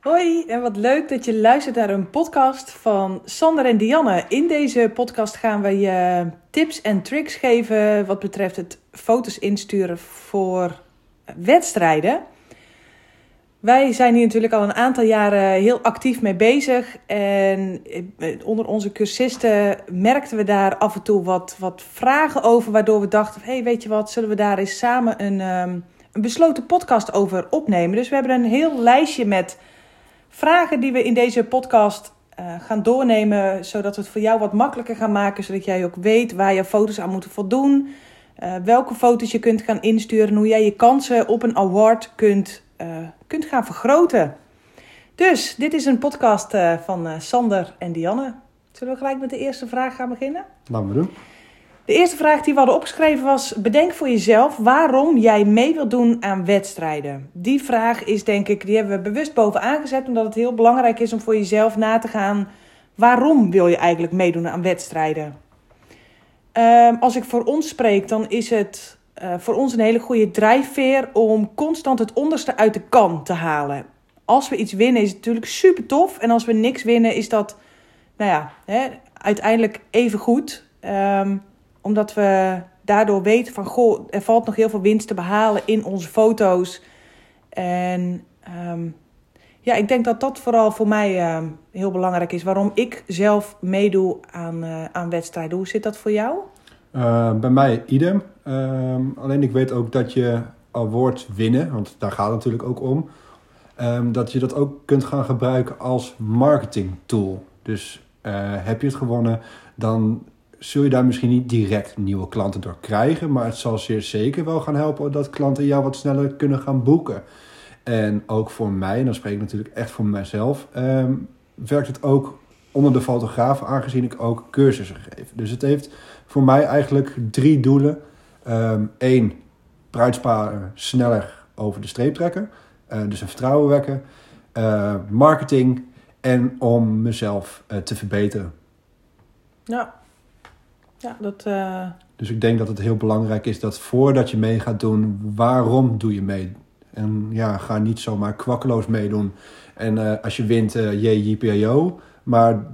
Hoi en wat leuk dat je luistert naar een podcast van Sander en Dianne. In deze podcast gaan we je tips en tricks geven wat betreft het foto's insturen voor wedstrijden. Wij zijn hier natuurlijk al een aantal jaren heel actief mee bezig. En onder onze cursisten merkten we daar af en toe wat, wat vragen over. Waardoor we dachten: hey, weet je wat, zullen we daar eens samen een, um, een besloten podcast over opnemen? Dus we hebben een heel lijstje met vragen die we in deze podcast uh, gaan doornemen, zodat we het voor jou wat makkelijker gaan maken, zodat jij ook weet waar je foto's aan moeten voldoen, uh, welke foto's je kunt gaan insturen, hoe jij je kansen op een award kunt, uh, kunt gaan vergroten. Dus dit is een podcast van Sander en Dianne. Zullen we gelijk met de eerste vraag gaan beginnen? Laten we doen. De eerste vraag die we hadden opgeschreven was: bedenk voor jezelf waarom jij mee wilt doen aan wedstrijden. Die vraag is denk ik, die hebben we bewust bovenaan gezet, omdat het heel belangrijk is om voor jezelf na te gaan: waarom wil je eigenlijk meedoen aan wedstrijden? Uh, als ik voor ons spreek, dan is het uh, voor ons een hele goede drijfveer om constant het onderste uit de kan te halen. Als we iets winnen, is het natuurlijk super tof. En als we niks winnen, is dat, nou ja, hè, uiteindelijk even goed. Um, omdat we daardoor weten van, goh, er valt nog heel veel winst te behalen in onze foto's. En um, ja, ik denk dat dat vooral voor mij uh, heel belangrijk is. Waarom ik zelf meedoe aan, uh, aan wedstrijden. Hoe zit dat voor jou? Uh, bij mij idem. alleen ik weet ook dat je awards winnen, want daar gaat het natuurlijk ook om. Dat je dat ook kunt gaan gebruiken als marketing tool. Dus heb je het gewonnen, dan zul je daar misschien niet direct nieuwe klanten door krijgen, maar het zal zeer zeker wel gaan helpen dat klanten jou wat sneller kunnen gaan boeken. En ook voor mij, en dan spreek ik natuurlijk echt voor mezelf, um, werkt het ook onder de fotograaf, aangezien ik ook cursussen geef. Dus het heeft voor mij eigenlijk drie doelen. Eén, um, bruidsparen sneller over de streep trekken. Uh, dus een vertrouwen wekken. Uh, marketing en om mezelf uh, te verbeteren. Ja, ja, dat. Uh... Dus ik denk dat het heel belangrijk is dat voordat je mee gaat doen, waarom doe je mee? En ja, ga niet zomaar kwakkeloos meedoen. En uh, als je wint, uh, JPO. Maar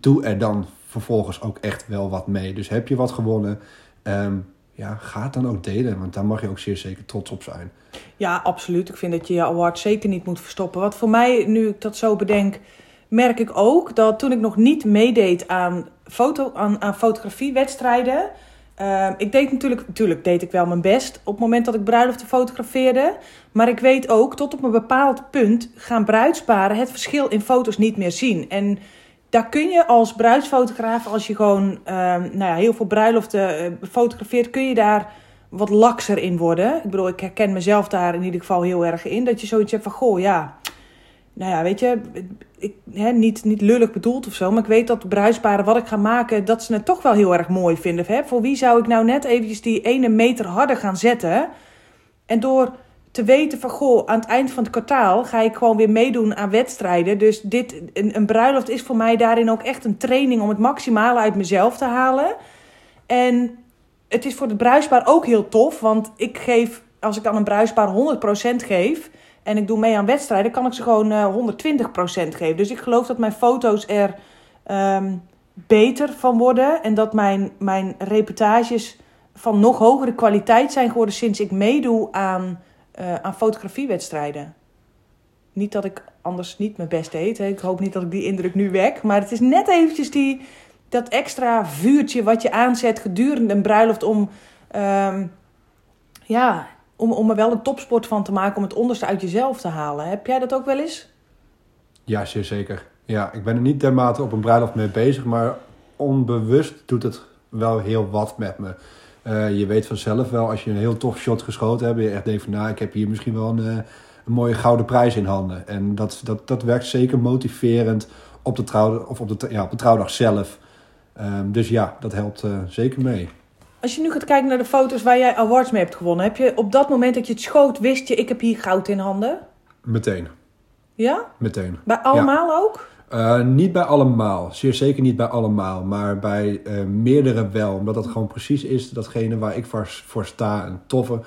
doe er dan vervolgens ook echt wel wat mee. Dus heb je wat gewonnen, um, ja, ga het dan ook delen. Want daar mag je ook zeer zeker trots op zijn. Ja, absoluut. Ik vind dat je je award zeker niet moet verstoppen. Wat voor mij, nu ik dat zo bedenk, merk ik ook dat toen ik nog niet meedeed aan, foto, aan, aan fotografiewedstrijden. Uh, ik deed natuurlijk, natuurlijk deed ik wel mijn best op het moment dat ik bruiloften fotografeerde. Maar ik weet ook, tot op een bepaald punt gaan bruidsparen het verschil in foto's niet meer zien. En daar kun je als bruidsfotograaf, als je gewoon uh, nou ja, heel veel bruiloften uh, fotografeert, kun je daar wat lakser in worden. Ik bedoel, ik herken mezelf daar in ieder geval heel erg in. Dat je zoiets hebt van, goh, ja, nou ja, weet je, ik, hè, niet, niet lullig bedoeld of zo, maar ik weet dat de bruisparen wat ik ga maken, dat ze het toch wel heel erg mooi vinden. Hè? Voor wie zou ik nou net eventjes die ene meter harder gaan zetten? En door te weten van, goh, aan het eind van het kwartaal ga ik gewoon weer meedoen aan wedstrijden. Dus dit, een, bruiloft is voor mij daarin ook echt een training om het maximale uit mezelf te halen. En het is voor het bruispaar ook heel tof, want ik geef, als ik aan een bruispaar 100% geef en ik doe mee aan wedstrijden, kan ik ze gewoon uh, 120% geven. Dus ik geloof dat mijn foto's er um, beter van worden. En dat mijn, mijn reportages van nog hogere kwaliteit zijn geworden sinds ik meedoe aan, uh, aan fotografiewedstrijden. Niet dat ik anders niet mijn best deed. Hè. Ik hoop niet dat ik die indruk nu wek. Maar het is net eventjes die, dat extra vuurtje wat je aanzet gedurende een bruiloft om... Um, ja, om, om er wel een topsport van te maken om het onderste uit jezelf te halen. Heb jij dat ook wel eens? Ja, zeer zeker. Ja, ik ben er niet dermate op een bruiloft mee bezig, maar onbewust doet het wel heel wat met me. Uh, je weet vanzelf wel, als je een heel tof shot geschoten hebt, je echt denkt van nou, ik heb hier misschien wel een, uh, een mooie gouden prijs in handen. En dat, dat, dat werkt zeker motiverend op de, trouw, of op de, ja, op de trouwdag zelf. Um, dus ja, dat helpt uh, zeker mee. Als je nu gaat kijken naar de foto's waar jij awards mee hebt gewonnen, heb je op dat moment dat je het schoot, wist je, ik heb hier goud in handen? Meteen. Ja? Meteen. Bij allemaal ja. ook? Uh, niet bij allemaal, zeer zeker niet bij allemaal, maar bij uh, meerdere wel. Omdat dat gewoon precies is datgene waar ik voor, voor sta. Een toffe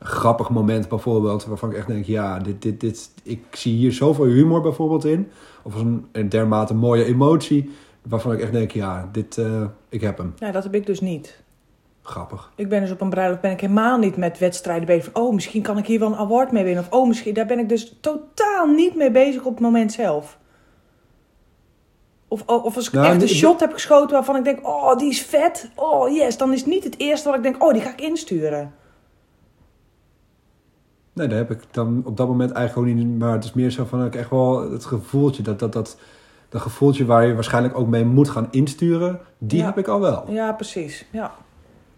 grappig moment bijvoorbeeld, waarvan ik echt denk, ja, dit, dit, dit, ik zie hier zoveel humor bijvoorbeeld in. Of een, een dermate mooie emotie, waarvan ik echt denk, ja, dit, eh, ik heb hem. Ja, dat heb ik dus niet. Grappig. Ik ben dus op een bruiloft ben ik helemaal niet met wedstrijden bezig. Van, oh, misschien kan ik hier wel een award mee winnen. Of oh, misschien. Daar ben ik dus totaal niet mee bezig op het moment zelf. Of, of als ik Nou, echt een shot heb geschoten waarvan ik denk, oh, die is vet. Oh, yes. Dan is het niet het eerste wat ik denk, oh, die ga ik insturen. Nee, daar heb ik dan op dat moment eigenlijk ook niet. Maar het is meer zo van ik echt wel het gevoeltje, dat, dat, dat, dat gevoeltje waar je waarschijnlijk ook mee moet gaan insturen, die Ja. heb ik al wel. Ja, precies. Ja.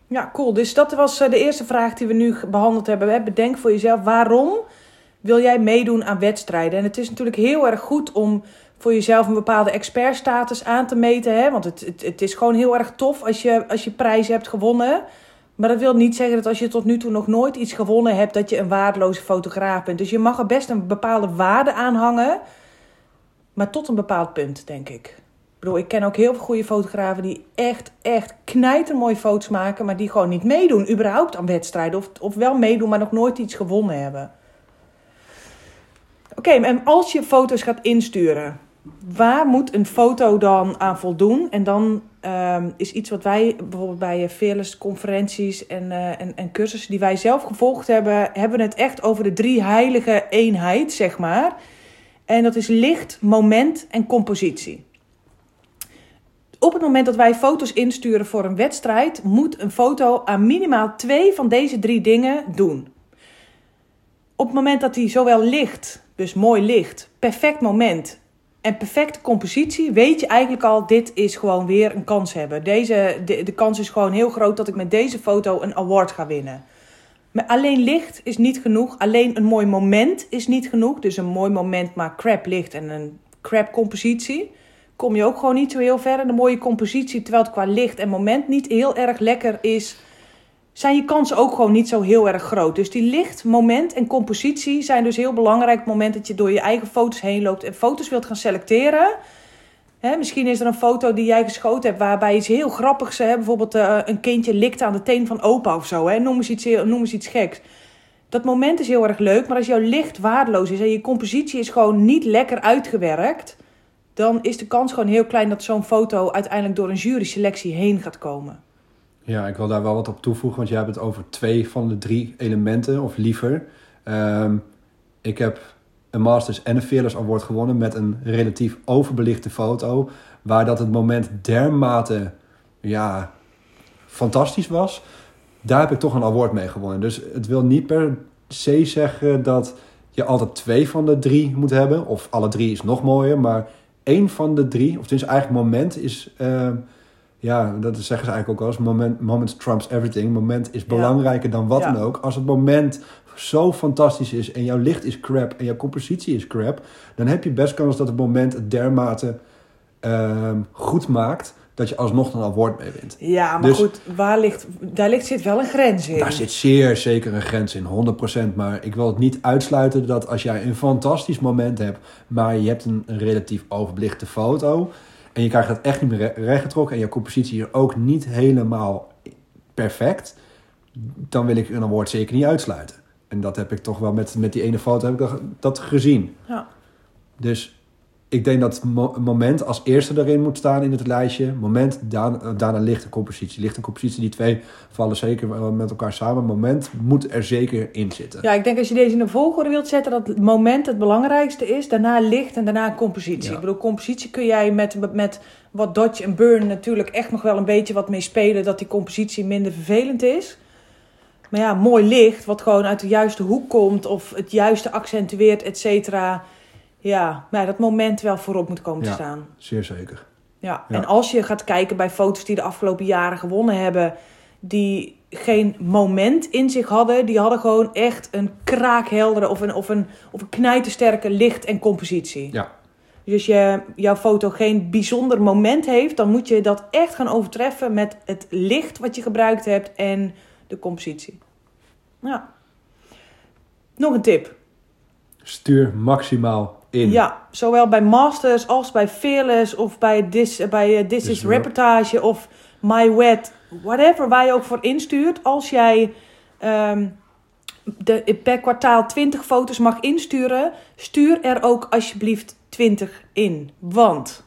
Ja, cool. Dus dat was eh, de eerste vraag die we nu behandeld hebben. Bedenk voor jezelf, waarom wil jij meedoen aan wedstrijden? En het is natuurlijk heel erg goed om voor jezelf een bepaalde expertstatus aan te meten. Hè? Want het, het, het is gewoon heel erg tof als je, als je prijzen hebt gewonnen. Maar dat wil niet zeggen dat als je tot nu toe nog nooit iets gewonnen hebt, dat je een waardeloze fotograaf bent. Dus je mag er best een bepaalde waarde aan hangen. Maar tot een bepaald punt, denk ik. Ik ken ook heel veel goede fotografen die echt, echt knijtermooie foto's maken, maar die gewoon niet meedoen, überhaupt aan wedstrijden. Of, of wel meedoen, maar nog nooit iets gewonnen hebben. Oké, en als je foto's gaat insturen, waar moet een foto dan aan voldoen? En dan ehm, is iets wat wij bijvoorbeeld bij eh, Fearless conferenties en, eh, en, en cursussen die wij zelf gevolgd hebben, hebben het echt over de drie heilige eenheid, zeg maar. En dat is licht, moment en compositie. Op het moment dat wij foto's insturen voor een wedstrijd, moet een foto aan minimaal twee van deze drie dingen doen. Op het moment dat die zowel licht, dus mooi licht, perfect moment en perfecte compositie, weet je eigenlijk al, dit is gewoon weer een kans hebben. Deze, de, de kans is gewoon heel groot dat ik met deze foto een award ga winnen. Maar alleen licht is niet genoeg. Alleen een mooi moment is niet genoeg. Dus een mooi moment, maar crap licht en een crap compositie. Kom je ook gewoon niet zo heel ver. En een mooie compositie, terwijl het qua licht en moment niet heel erg lekker is, zijn je kansen ook gewoon niet zo heel erg groot. Dus die licht, moment en compositie zijn dus heel belangrijk. Op het moment dat je door je eigen foto's heen loopt en foto's wilt gaan selecteren. Misschien is er een foto die jij geschoten hebt waarbij iets heel grappigs, hè, bijvoorbeeld eh, een kindje likt aan de teen van opa of zo. Hè, noem, eens iets, noem eens iets geks. Dat moment is heel erg leuk, maar als jouw licht waardeloos is en je compositie is gewoon niet lekker uitgewerkt, dan is de kans gewoon heel klein dat zo'n foto uiteindelijk door een juryselectie heen gaat komen. Ja, ik wil daar wel wat op toevoegen, want jij hebt het over twee van de drie elementen, of liever. Ehm, ik heb een Masters en een Fearless Award gewonnen met een relatief overbelichte foto, waar dat het moment dermate, ja, fantastisch was. Daar heb ik toch een award mee gewonnen. Dus het wil niet per se zeggen dat je altijd twee van de drie moet hebben, of alle drie is nog mooier, maar één van de drie, of dus eigenlijk moment is... ehm, ja, dat zeggen ze eigenlijk ook wel eens. Moment, moment trumps everything. Moment is belangrijker dan wat Ja. dan ook. Als het moment zo fantastisch is en jouw licht is crap en jouw compositie is crap, dan heb je best kans dat het moment het dermate ehm, goed maakt dat je alsnog een award mee wint. Ja, maar Dus- goed, waar ligt, daar ligt, zit wel een grens in. Daar zit zeer zeker een grens in, 100%. Maar ik wil het niet uitsluiten dat als jij een fantastisch moment hebt, maar je hebt een, een relatief overbelichte foto en je krijgt het echt niet meer re- rechtgetrokken en je compositie is ook niet helemaal perfect, dan wil ik een award zeker niet uitsluiten. En dat heb ik toch wel met, met die ene foto heb ik dat, dat gezien. Ja. Dus ik denk dat mo- moment als eerste erin moet staan in het lijstje. Moment, daarna, daarna lichte compositie. Lichte compositie, die twee vallen zeker wel met elkaar samen. Moment moet er zeker in zitten. Ja, ik denk als je deze in de volgorde wilt zetten, dat het moment het belangrijkste is. Daarna licht en daarna compositie. Ja. Ik bedoel, compositie kun jij met, met wat dodge en burn natuurlijk echt nog wel een beetje wat mee spelen. Dat die compositie minder vervelend is. Maar ja, mooi licht, wat gewoon uit de juiste hoek komt. Of het juiste accentueert, et cetera. Ja, maar dat moment wel voorop moet komen te Ja. staan. Zeer zeker. Ja. Ja. en als je gaat kijken bij foto's die de afgelopen jaren gewonnen hebben, die geen moment in zich hadden, die hadden gewoon echt een kraakheldere of een, of een, of een knijtersterke licht en compositie. Ja. Dus als je, jouw foto geen bijzonder moment heeft, dan moet je dat echt gaan overtreffen met het licht wat je gebruikt hebt en de compositie. Ja. Nog een tip. Stuur maximaal in. Ja, zowel bij Masters als bij Fearless of bij This, bij, eh, This is Reportage of My Wet, whatever, waar je ook voor instuurt. Als jij ehm, de, per kwartaal 20 foto's mag insturen, stuur er ook alsjeblieft 20 in. Want.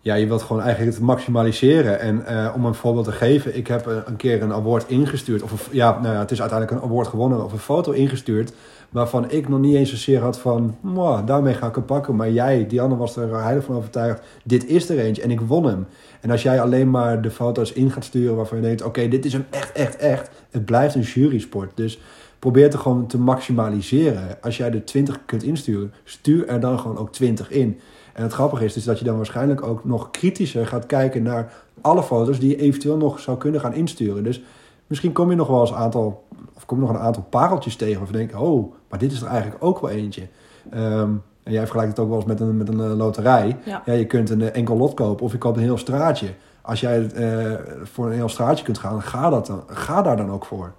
Ja, je wilt gewoon eigenlijk het maximaliseren. En uh, om een voorbeeld te geven, ik heb een keer een award ingestuurd. Of een, ja, nou ja, het is uiteindelijk een award gewonnen of een foto ingestuurd. Waarvan ik nog niet eens zozeer had van, daarmee ga ik hem pakken. Maar jij, Dianne, was er heilig van overtuigd. Dit is er eentje en ik won hem. En als jij alleen maar de foto's in gaat sturen waarvan je denkt, oké, dit is een echt, echt, echt. Het blijft een jurysport. Dus probeer het gewoon te maximaliseren. Als jij er 20 kunt insturen, stuur er dan gewoon ook 20 in. En het grappige is dus dat je dan waarschijnlijk ook nog kritischer gaat kijken naar alle foto's die je eventueel nog zou kunnen gaan insturen. Dus misschien kom je nog wel eens een aantal, kom nog een aantal pareltjes tegen waarvan je denkt, oh, maar dit is er eigenlijk ook wel eentje. Ehm, en jij vergelijkt het ook wel eens met een, met een eh, loterij. Ja. je kunt een eh, enkel lot kopen of je koopt een heel straatje. Als jij uh, voor een heel straatje kunt gaan, ga, dat dan, ga daar dan ook voor.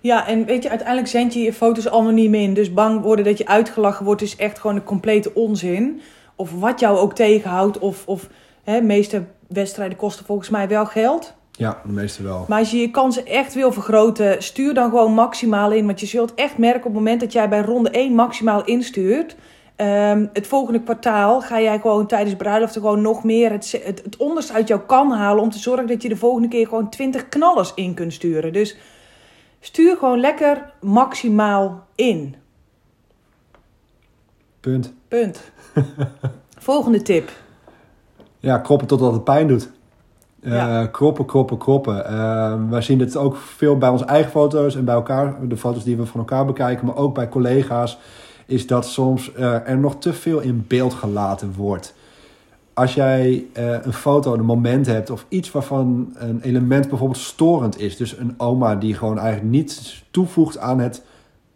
Ja, en weet je, uiteindelijk zend je je foto's anoniem in. Dus bang worden dat je uitgelachen wordt is echt gewoon een complete onzin. Of wat jou ook tegenhoudt. Of, of hè, meeste wedstrijden kosten volgens mij wel geld. Ja, de meeste wel. Maar als je je kansen echt wil vergroten, stuur dan gewoon maximaal in. Want je zult echt merken op het moment dat jij bij ronde 1 maximaal instuurt. Um, het volgende kwartaal ga jij gewoon tijdens bruiloft gewoon nog meer het, het, het onderste uit jou kan halen. Om te zorgen dat je de volgende keer gewoon 20 knallers in kunt sturen. Dus stuur gewoon lekker maximaal in. Punt. Punt. volgende tip. Ja, kroppen totdat het pijn doet. Uh, Kroppen, kroppen, kroppen. Uh, wij zien het ook veel bij onze eigen foto's en bij elkaar, de foto's die we van elkaar bekijken, maar ook bij collega's, is dat soms uh, er nog te veel in beeld gelaten wordt. Als jij een foto, een moment hebt of iets waarvan een element bijvoorbeeld storend is, dus een oma die gewoon eigenlijk niets toevoegt aan het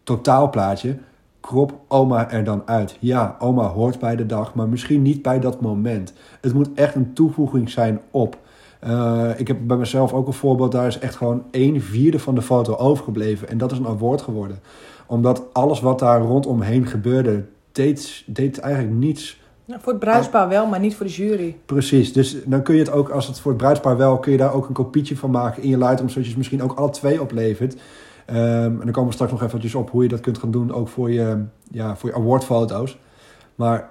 totaalplaatje, krop oma er dan uit. Ja, oma hoort bij de dag, maar misschien niet bij dat moment. Het moet echt een toevoeging zijn op. Uh, ik heb bij mezelf ook een voorbeeld, daar is echt gewoon een vierde van de foto overgebleven. En dat is een award geworden. Omdat alles wat daar rondomheen gebeurde, deed, deed eigenlijk niets. Ja, voor het bruidspaar wel, maar niet voor de jury. Precies, dus dan kun je het ook, als het voor het bruidspaar wel, kun je daar ook een kopietje van maken in je Lightroom, zodat je het misschien ook alle twee oplevert. Um, en dan komen we straks nog eventjes op hoe je dat kunt gaan doen, ook voor je, ja, voor je awardfoto's. Maar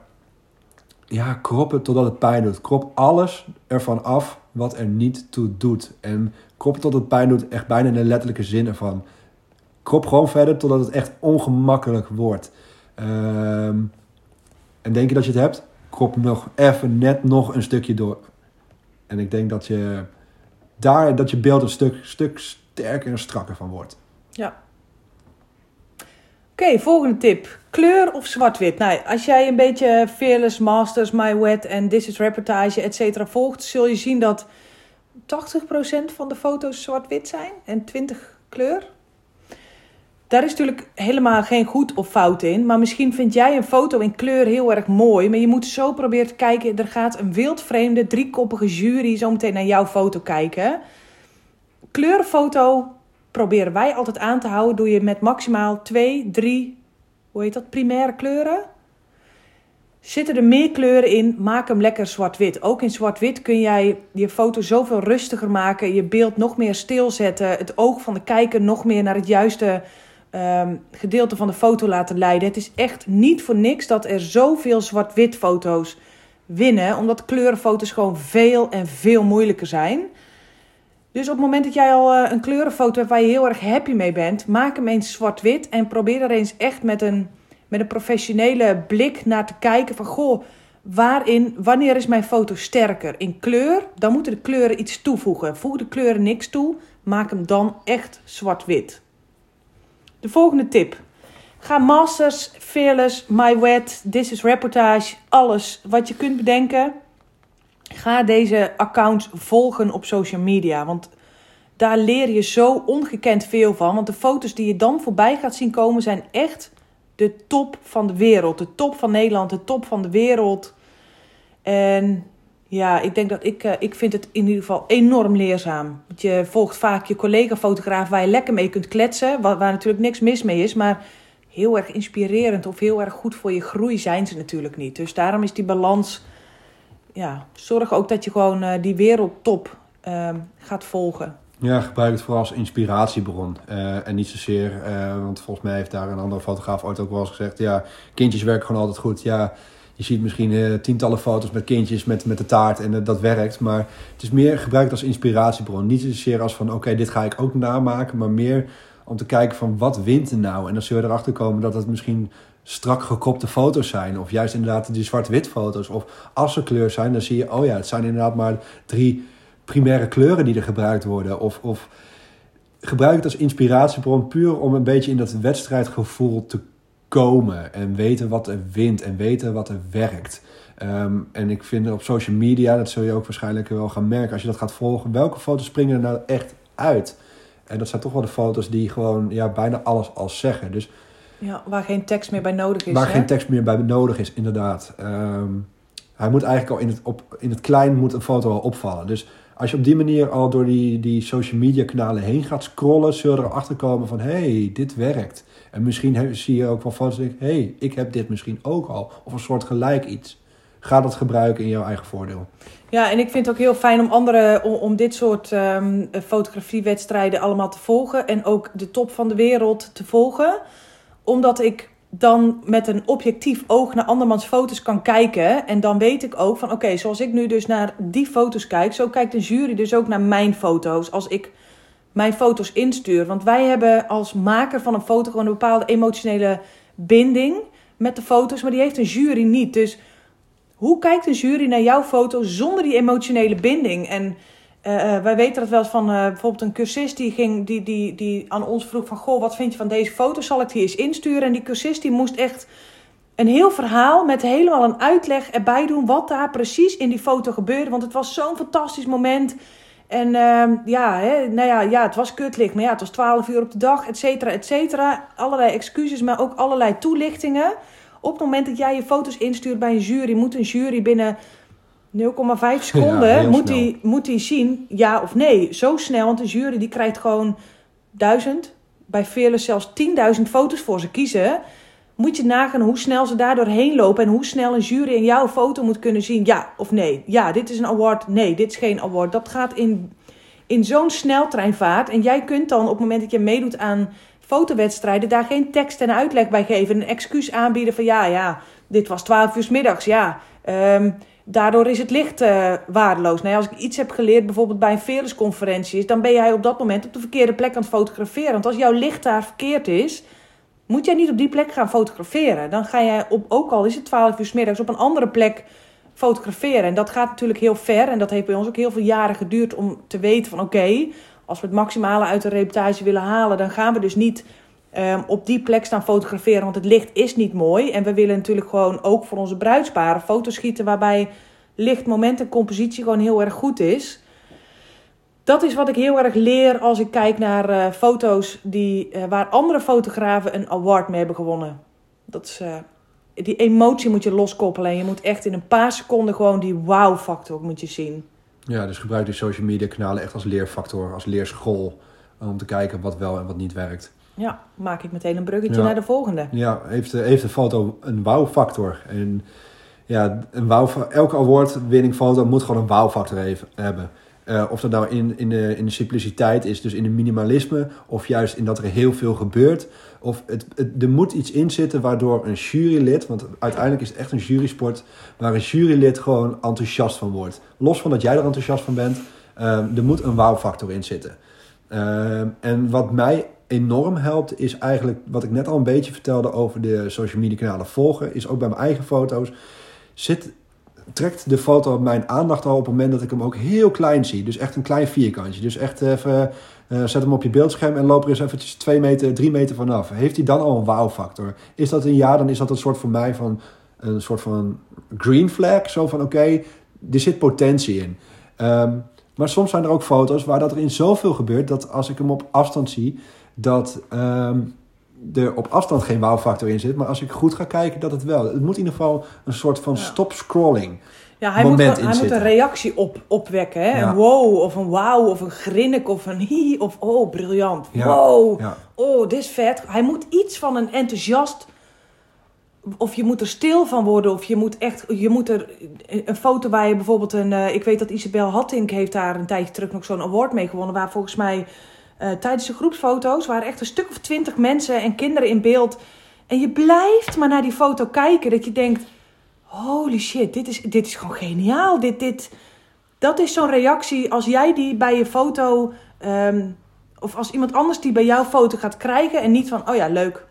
ja, krop het totdat het pijn doet. Krop alles ervan af wat er niet toe doet. En krop tot het pijn doet, echt bijna in de letterlijke zin ervan. Krop gewoon verder totdat het echt ongemakkelijk wordt. Ehm, en denk je dat je het hebt? Krop nog even net nog een stukje door. En ik denk dat je daar dat je beeld een stuk, stuk sterker en strakker van wordt. Ja. Oké, volgende tip. Kleur of zwart-wit? Nou, als jij een beetje Fearless Masters, My Wet en This is Reportage, et cetera, volgt, zul je zien dat 80% van de foto's zwart-wit zijn en 20 kleur. Daar is natuurlijk helemaal geen goed of fout in. Maar misschien vind jij een foto in kleur heel erg mooi. Maar je moet zo proberen te kijken. Er gaat een wildvreemde, driekoppige jury zo meteen naar jouw foto kijken. Kleurfoto proberen wij altijd aan te houden. Doe je met maximaal 2, 3, hoe heet dat, primaire kleuren. Zitten er meer kleuren in, maak hem lekker zwart-wit. Ook in zwart-wit kun jij je foto zoveel rustiger maken, je beeld nog meer stilzetten, het oog van de kijker nog meer naar het juiste um, gedeelte van de foto laten leiden. Het is echt niet voor niks dat er zoveel zwart-wit foto's winnen, omdat kleurenfoto's gewoon veel en veel moeilijker zijn. Dus op het moment dat jij al eh, een kleurenfoto hebt waar je heel erg happy mee bent, maak hem eens zwart-wit en probeer er eens echt met een, met een professionele blik naar te kijken van goh, waarin, wanneer is mijn foto sterker? In kleur, dan moeten de kleuren iets toevoegen. Voeg de kleuren niks toe, maak hem dan echt zwart-wit. De volgende tip. Ga Masters, Fearless, My Wet, This is Reportage, alles wat je kunt bedenken Ga deze accounts volgen op social media. Want daar leer je zo ongekend veel van. Want de foto's die je dan voorbij gaat zien komen zijn echt de top van de wereld. De top van Nederland, de top van de wereld. En ja, ik denk dat ik, uh, ik vind het in ieder geval enorm leerzaam. Want je volgt vaak je collega-fotograaf waar je lekker mee kunt kletsen. Waar, waar natuurlijk niks mis mee is. Maar heel erg inspirerend of heel erg goed voor je groei zijn ze natuurlijk niet. Dus daarom is die balans ja, zorg ook dat je gewoon uh, die wereldtop uh, gaat volgen. Ja, gebruik het vooral als inspiratiebron. Uh, en niet zozeer, uh, want volgens mij heeft daar een andere fotograaf ooit ook wel eens gezegd... ja, kindjes werken gewoon altijd goed. Ja, je ziet misschien tientallen foto's met kindjes met, met de taart en dat werkt. Maar het is meer gebruikt als inspiratiebron. Niet zozeer als van, oké, dit ga ik ook namaken. Maar meer om te kijken van, wat wint er nou? En dan zul je erachter komen dat het misschien strak gekopte foto's zijn. Of juist inderdaad die zwart-wit foto's. Of als ze kleur zijn, dan zie je, oh ja, het zijn inderdaad maar drie primaire kleuren die er gebruikt worden. Of, of gebruik het als inspiratiebron puur om een beetje in dat wedstrijdgevoel te komen. En weten wat er wint en weten wat er werkt. Ehm, en ik vind op social media, dat zul je ook waarschijnlijk wel gaan merken als je dat gaat volgen, welke foto's springen er nou echt uit? En dat zijn toch wel de foto's die gewoon ja, bijna alles al zeggen. Dus, ja, waar geen tekst meer bij nodig is. Waar geen tekst meer bij nodig is, inderdaad. Ehm, hij moet eigenlijk al in het, op, in het klein moet een foto al opvallen. Dus als je op die manier al door die, die social media kanalen heen gaat scrollen, zul je erachter komen van hé, hey, dit werkt. En misschien zie je ook wel foto's en denk hé, hey, ik heb dit misschien ook al. Of een soort gelijk iets. Ga dat gebruiken in jouw eigen voordeel. Ja, en ik vind het ook heel fijn om anderen, om, om dit soort um, fotografiewedstrijden allemaal te volgen. En ook de top van de wereld te volgen. Omdat ik dan met een objectief oog naar andermans foto's kan kijken. En dan weet ik ook van oké, zoals ik nu dus naar die foto's kijk, zo kijkt de jury dus ook naar mijn foto's. Als ik mijn foto's instuur. Want wij hebben als maker van een foto gewoon een bepaalde emotionele binding met de foto's, maar die heeft een jury niet. Dus hoe kijkt een jury naar jouw foto zonder die emotionele binding? En uh, wij weten dat wel van uh, bijvoorbeeld een cursist die, ging, die, die, die aan ons vroeg van... Goh, wat vind je van deze foto? Zal ik die eens insturen? En die cursist die moest echt een heel verhaal met helemaal een uitleg erbij doen... wat daar precies in die foto gebeurde. Want het was zo'n fantastisch moment. En uh, ja, hè, nou ja, ja, het was kutlicht. Maar ja, het was 12 uur op de dag, et cetera, et cetera. Allerlei excuses, maar ook allerlei toelichtingen. Op het moment dat jij je foto's instuurt bij een jury... moet een jury binnen 0,5 seconden moet, hij, moet hij zien ja of nee. Zo snel, want de jury die krijgt gewoon duizend, bij velen zelfs 10.000 foto's voor ze kiezen. Moet je nagaan hoe snel ze daar doorheen lopen en hoe snel een jury in jouw foto moet kunnen zien ja of nee. Ja, dit is een award, nee, dit is geen award. Dat gaat in, in zo'n sneltreinvaart. En jij kunt dan op het moment dat je meedoet aan fotowedstrijden daar geen tekst en uitleg bij geven. Een excuus aanbieden van ja, ja, dit was 12 uur s middags, ja. Um, Daardoor is het licht uh, waardeloos. Nou als ik iets heb geleerd, bijvoorbeeld bij een Velusconferentie, dan ben jij op dat moment op de verkeerde plek aan het fotograferen. Want als jouw licht daar verkeerd is, moet jij niet op die plek gaan fotograferen. Dan ga jij, op, ook al is het 12 uur s middags, op een andere plek fotograferen. En dat gaat natuurlijk heel ver. En dat heeft bij ons ook heel veel jaren geduurd om te weten van oké, als we het maximale uit de reportage willen halen, dan gaan we dus niet Ehm, op die plek staan fotograferen. Want het licht is niet mooi. En we willen natuurlijk gewoon ook voor onze bruidsparen foto's schieten waarbij licht, moment en compositie gewoon heel erg goed is. Dat is wat ik heel erg leer als ik kijk naar uh, foto's die, uh, waar andere fotografen een award mee hebben gewonnen. Dat is, uh, die emotie moet je loskoppelen. En je moet echt in een paar seconden gewoon die wow-factor moet je zien. Ja, dus gebruik de social media kanalen echt als leerfactor, als leerschool. Om te kijken wat wel en wat niet werkt. Ja, maak ik meteen een bruggetje naar de volgende. Ja, heeft, heeft de foto een wow-factor. En ja, een wow, elke award-winning foto moet gewoon een wow-factor hebben. Uh, of dat nou in, in, de, in de simpliciteit is, dus in de minimalisme, of juist in dat er heel veel gebeurt. Of het, het, er moet iets in zitten waardoor een jurylid, want uiteindelijk is het echt een jurysport, waar een jurylid gewoon enthousiast van wordt. Los van dat jij er enthousiast van bent, uh, er moet een wow-factor in zitten. Uh, en wat mij enorm helpt, is eigenlijk wat ik net al een beetje vertelde over de social media kanalen volgen, is ook bij mijn eigen foto's. Zit, trekt de foto mijn aandacht al op het moment dat ik hem ook heel klein zie. Dus echt een klein vierkantje. Dus echt even, uh, zet hem op je beeldscherm en loop er eens eventjes twee meter, drie meter vanaf. Heeft hij dan al een wow-factor? Is dat een ja, dan is dat een soort voor mij van een soort van green flag. Zo van oké, er zit potentie in. Um, maar soms zijn er ook foto's waar dat er in zoveel gebeurt dat als ik hem op afstand zie, dat um, er op afstand geen wow-factor in zit. Maar als ik goed ga kijken, dat het wel. Het moet in ieder geval een soort van stop-scrolling. Ja, hij, moet, hij moet een reactie op, opwekken. Hè? Een wow, of een wow, of een grinnik, of een hi, of oh, briljant. Wow, oh, dit is vet. Hij moet iets van een enthousiast of je moet er stil van worden, of je moet echt, je moet er een foto waar je bijvoorbeeld een, uh, ik weet dat Isabel Hattink heeft daar een tijdje terug nog zo'n award mee gewonnen, waar volgens mij uh, tijdens de groepsfoto's waren echt een stuk of twintig mensen en kinderen in beeld. En je blijft maar naar die foto kijken, dat je denkt, holy shit, dit is, dit is gewoon geniaal. Dit, dit, dat is zo'n reactie als jij die bij je foto, um, of als iemand anders die bij jouw foto gaat krijgen en niet van, oh ja, leuk,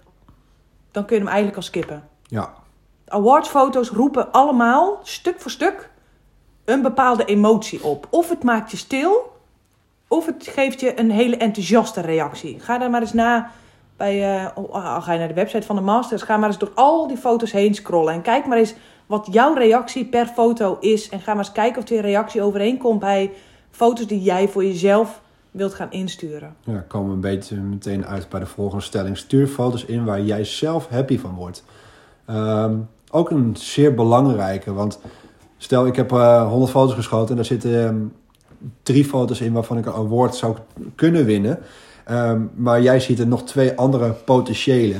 dan kun je hem eigenlijk al skippen. Ja. Awardsfoto's roepen allemaal, stuk voor stuk, een bepaalde emotie op. Of het maakt je stil, of het geeft je een hele enthousiaste reactie. Ga daar maar eens na bij, uh, oh, ga je naar de website van de Masters, ga maar eens door al die foto's heen scrollen. En kijk maar eens wat jouw reactie per foto is. En ga maar eens kijken of die reactie overeenkomt bij foto's die jij voor jezelf wilt gaan insturen. Ja, komen we een beetje meteen uit bij de volgende stelling. Stuur foto's in waar jij zelf happy van wordt. Ehm, ook een zeer belangrijke, want stel ik heb uh, 100 foto's geschoten en daar zitten ehm, drie foto's in waarvan ik een award zou kunnen winnen. Ehm, maar jij ziet er nog twee andere potentiële.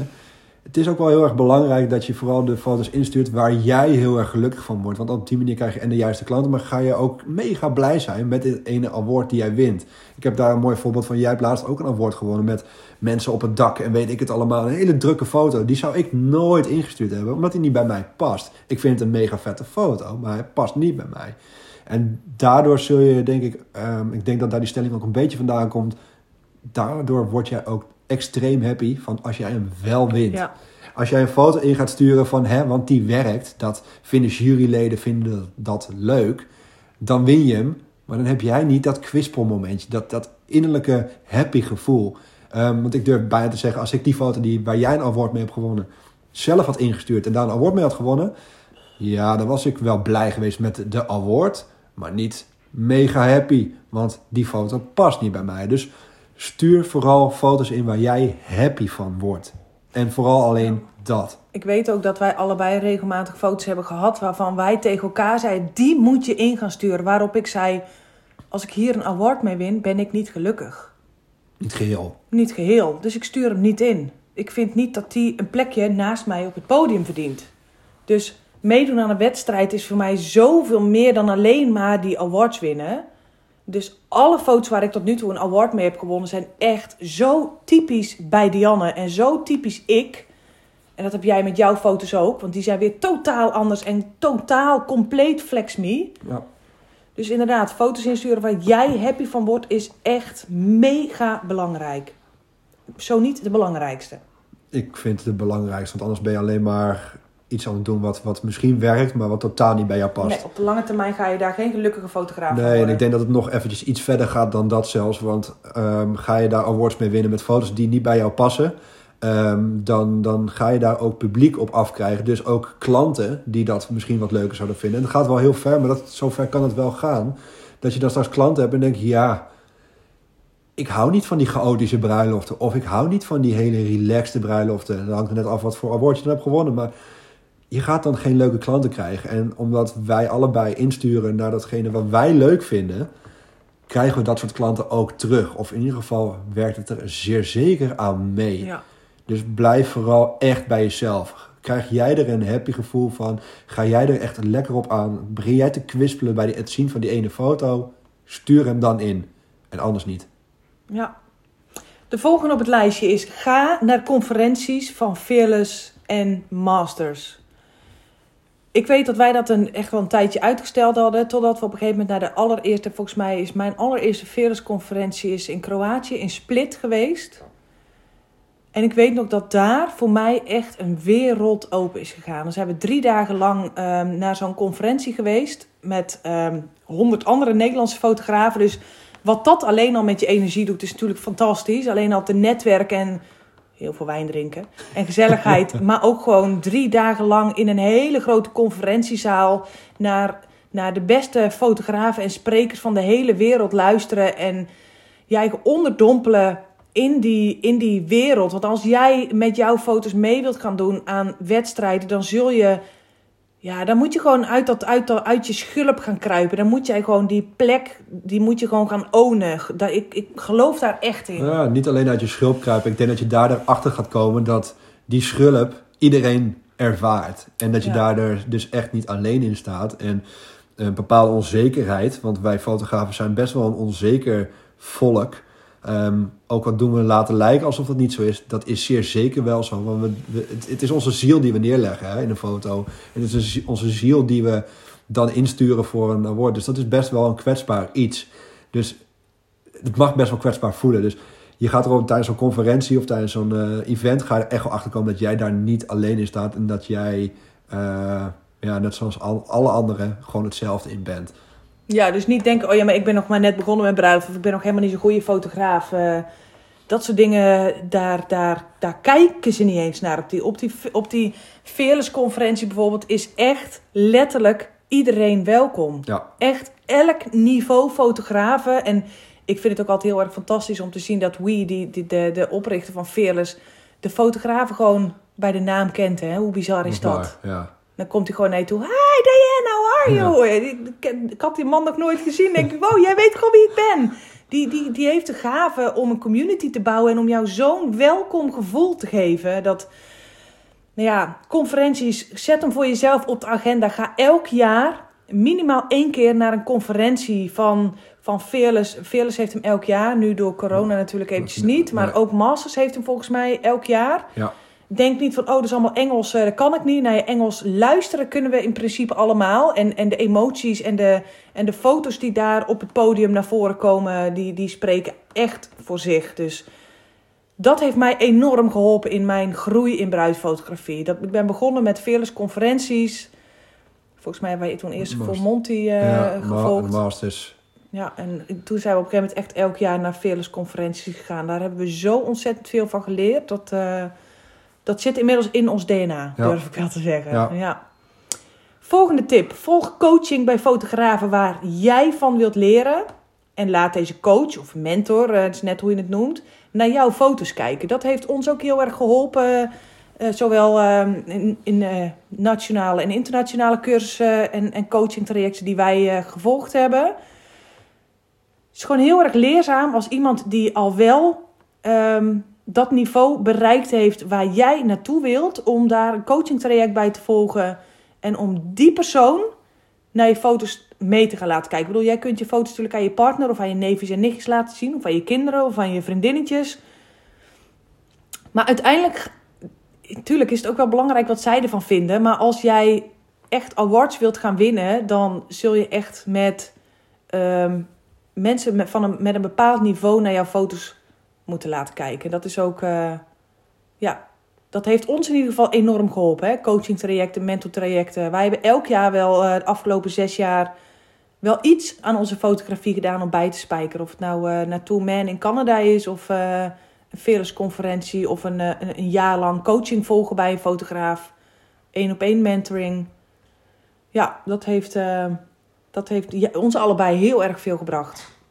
Het is ook wel heel erg belangrijk dat je vooral de foto's instuurt waar jij heel erg gelukkig van wordt. Want op die manier krijg je en de juiste klanten, maar ga je ook mega blij zijn met het ene award die jij wint. Ik heb daar een mooi voorbeeld van. Jij hebt laatst ook een award gewonnen met mensen op het dak en weet ik het allemaal. Een hele drukke foto. Die zou ik nooit ingestuurd hebben, omdat die niet bij mij past. Ik vind het een mega vette foto, maar hij past niet bij mij. En daardoor zul je, denk ik, um, ik denk dat daar die stelling ook een beetje vandaan komt. Daardoor word jij ook extreem happy van als jij hem wel wint. Ja. Als jij een foto in gaat sturen van, hè, want die werkt, dat vinden juryleden vinden dat leuk, dan win je hem. Maar dan heb jij niet dat momentje, dat, dat innerlijke happy gevoel. Um, want ik durf bijna te zeggen, als ik die foto die, waar jij een award mee hebt gewonnen, zelf had ingestuurd en daar een award mee had gewonnen, ja, dan was ik wel blij geweest met de award, maar niet mega happy, want die foto past niet bij mij. Dus stuur vooral foto's in waar jij happy van wordt. En vooral alleen dat. Ik weet ook dat wij allebei regelmatig foto's hebben gehad waarvan wij tegen elkaar zeiden: die moet je in gaan sturen. Waarop ik zei: als ik hier een award mee win, ben ik niet gelukkig. Niet geheel. Niet geheel. Dus ik stuur hem niet in. Ik vind niet dat die een plekje naast mij op het podium verdient. Dus meedoen aan een wedstrijd is voor mij zoveel meer dan alleen maar die awards winnen. Dus alle foto's waar ik tot nu toe een award mee heb gewonnen zijn echt zo typisch bij Dianne en zo typisch ik. En dat heb jij met jouw foto's ook, want die zijn weer totaal anders en totaal compleet flex me. Ja. Dus inderdaad, foto's insturen waar jij happy van wordt is echt mega belangrijk. Zo niet de belangrijkste. Ik vind het het belangrijkste, want anders ben je alleen maar iets aan het doen wat, wat misschien werkt, maar wat totaal niet bij jou past. Nee, op de lange termijn ga je daar geen gelukkige fotograaf nee, Nee, en ik denk dat het nog eventjes iets verder gaat dan dat zelfs. Want um, ga je daar awards mee winnen met foto's die niet bij jou passen... Um, dan, dan ga je daar ook publiek op afkrijgen. Dus ook klanten die dat misschien wat leuker zouden vinden. En het gaat wel heel ver, maar dat, zover kan het wel gaan. Dat je dan straks klanten hebt en denkt... ja, ik hou niet van die chaotische bruiloften. Of ik hou niet van die hele relaxte bruiloften. Dan hangt er net af wat voor award je dan hebt gewonnen. Maar je gaat dan geen leuke klanten krijgen. En omdat wij allebei insturen naar datgene wat wij leuk vinden, krijgen we dat soort klanten ook terug. Of in ieder geval werkt het er zeer zeker aan mee. Ja. Dus blijf vooral echt bij jezelf. Krijg jij er een happy gevoel van? Ga jij er echt lekker op aan? Begin jij te kwispelen bij het zien van die ene foto? Stuur hem dan in. En anders niet. Ja. De volgende op het lijstje is: ga naar conferenties van Fearless en Masters ik weet dat wij dat een, echt wel een tijdje uitgesteld hadden. Totdat we op een gegeven moment naar de allereerste, volgens mij is mijn allereerste Veres-conferentie is in Kroatië, in Split geweest. En ik weet nog dat daar voor mij echt een wereld open is gegaan. Dus we hebben drie dagen lang um, naar zo'n conferentie geweest met um, honderd andere Nederlandse fotografen. Dus wat dat alleen al met je energie doet, is natuurlijk fantastisch. Alleen al te netwerken en heel veel wijn drinken en gezelligheid. maar ook gewoon drie dagen lang in een hele grote conferentiezaal naar, naar de beste fotografen en sprekers van de hele wereld luisteren. En jij onderdompelen in die, in die wereld. Want als jij met jouw foto's mee wilt gaan doen aan wedstrijden, dan zul je ja, dan moet je gewoon uit, dat, uit, dat, uit je schulp gaan kruipen. Dan moet jij gewoon die plek, die moet je gewoon gaan ownen. Dat, ik, ik geloof daar echt in. Ja, niet alleen uit je schulp kruipen. Ik denk dat je daar erachter gaat komen dat die schulp iedereen ervaart. En dat je Ja. daar dus echt niet alleen in staat. En een bepaalde onzekerheid, want wij fotografen zijn best wel een onzeker volk. Ehm, ook wat doen we laten lijken alsof dat niet zo is, dat is zeer zeker wel zo. Want we, het, is onze ziel die we neerleggen hè, in een foto. En het is onze ziel die we dan insturen voor een award. Dus dat is best wel een kwetsbaar iets. Dus het mag best wel kwetsbaar voelen. Dus je gaat er ook tijdens zo'n conferentie of tijdens zo'n eh, event... ga je echt wel achter komen dat jij daar niet alleen in staat... en dat jij, eh, ja, net zoals al, alle anderen, gewoon hetzelfde in bent. Ja, dus niet denken, oh ja, maar ik ben nog maar net begonnen met bruiloft. Of ik ben nog helemaal niet zo'n goede fotograaf. eh, dat soort dingen, daar, daar, daar kijken ze niet eens naar. Op die, op die, op die Fearless conferentie bijvoorbeeld is echt letterlijk iedereen welkom. Ja, Echt elk niveau fotografen. En ik vind het ook altijd heel erg fantastisch om te zien dat We, die, die, de, de oprichter van Fearless, de fotografen gewoon bij de naam kent. Hè? Hoe bizar is dat? waar, Ja. Dan komt hij gewoon naar je toe. Hi Diane, how are you? Ik- had die man nog nooit gezien. denk ik, wow, jij weet gewoon wie ik ben. Die, die, die heeft de gave om een community te bouwen en om jou zo'n welkom gevoel te geven. Dat, nou ja, conferenties, zet hem voor jezelf op de agenda. Ga elk jaar minimaal één keer naar een conferentie van, van Fearless. Fearless heeft hem elk jaar, nu door corona natuurlijk eventjes niet. Maar ook Masters heeft hem volgens mij elk jaar. Ja. Denk niet van, oh, dat is allemaal Engels, eh, dat kan ik niet. Nee, Engels luisteren kunnen we in principe allemaal. En, en de emoties en de, en de foto's die daar op het podium naar voren komen, die, die spreken echt voor zich. Dus dat heeft mij enorm geholpen in mijn groei in bruidsfotografie. Dat, ik ben begonnen met Fearless conferenties. Volgens mij hebben wij toen eerst voor Monty eh, ja, ma- gevolgd. masters. Ja, en toen zijn we op een gegeven moment echt elk jaar naar Fearless conferenties gegaan. Daar hebben we zo ontzettend veel van geleerd. Dat, eh, dat zit inmiddels in ons DNA, Ja. durf ik wel te zeggen. Ja. Ja. Volgende tip. Volg coaching bij fotografen waar jij van wilt leren. En laat deze coach of mentor, eh, het is net hoe je het noemt, naar jouw foto's kijken. Dat heeft ons ook heel erg geholpen. eh, zowel eh, in, in eh, nationale en internationale cursussen en, en coaching trajecten die wij eh, gevolgd hebben. Het is gewoon heel erg leerzaam als iemand die al wel ehm, dat niveau bereikt heeft waar jij naartoe wilt, om daar een coaching traject bij te volgen en om die persoon naar je foto's mee te gaan laten kijken. Ik bedoel, jij kunt je foto's natuurlijk aan je partner of aan je neefjes en nichtjes laten zien, of aan je kinderen of aan je vriendinnetjes. Maar uiteindelijk, natuurlijk is het ook wel belangrijk wat zij ervan vinden, maar als jij echt awards wilt gaan winnen, dan zul je echt met ehm, mensen met, van een, met een bepaald niveau naar jouw foto's moeten laten kijken. Dat is ook, eh, ja, dat heeft ons in ieder geval enorm geholpen. Hè? Coaching trajecten, mentor trajecten. Wij hebben elk jaar wel eh, de afgelopen zes jaar wel iets aan onze fotografie gedaan om bij te spijkeren. Of het nou eh naar Man in Canada is of een Fearless conferentie of een, een, een jaar lang coaching volgen bij een fotograaf. Eén op één mentoring. Ja, dat heeft, dat heeft ons allebei heel erg veel gebracht.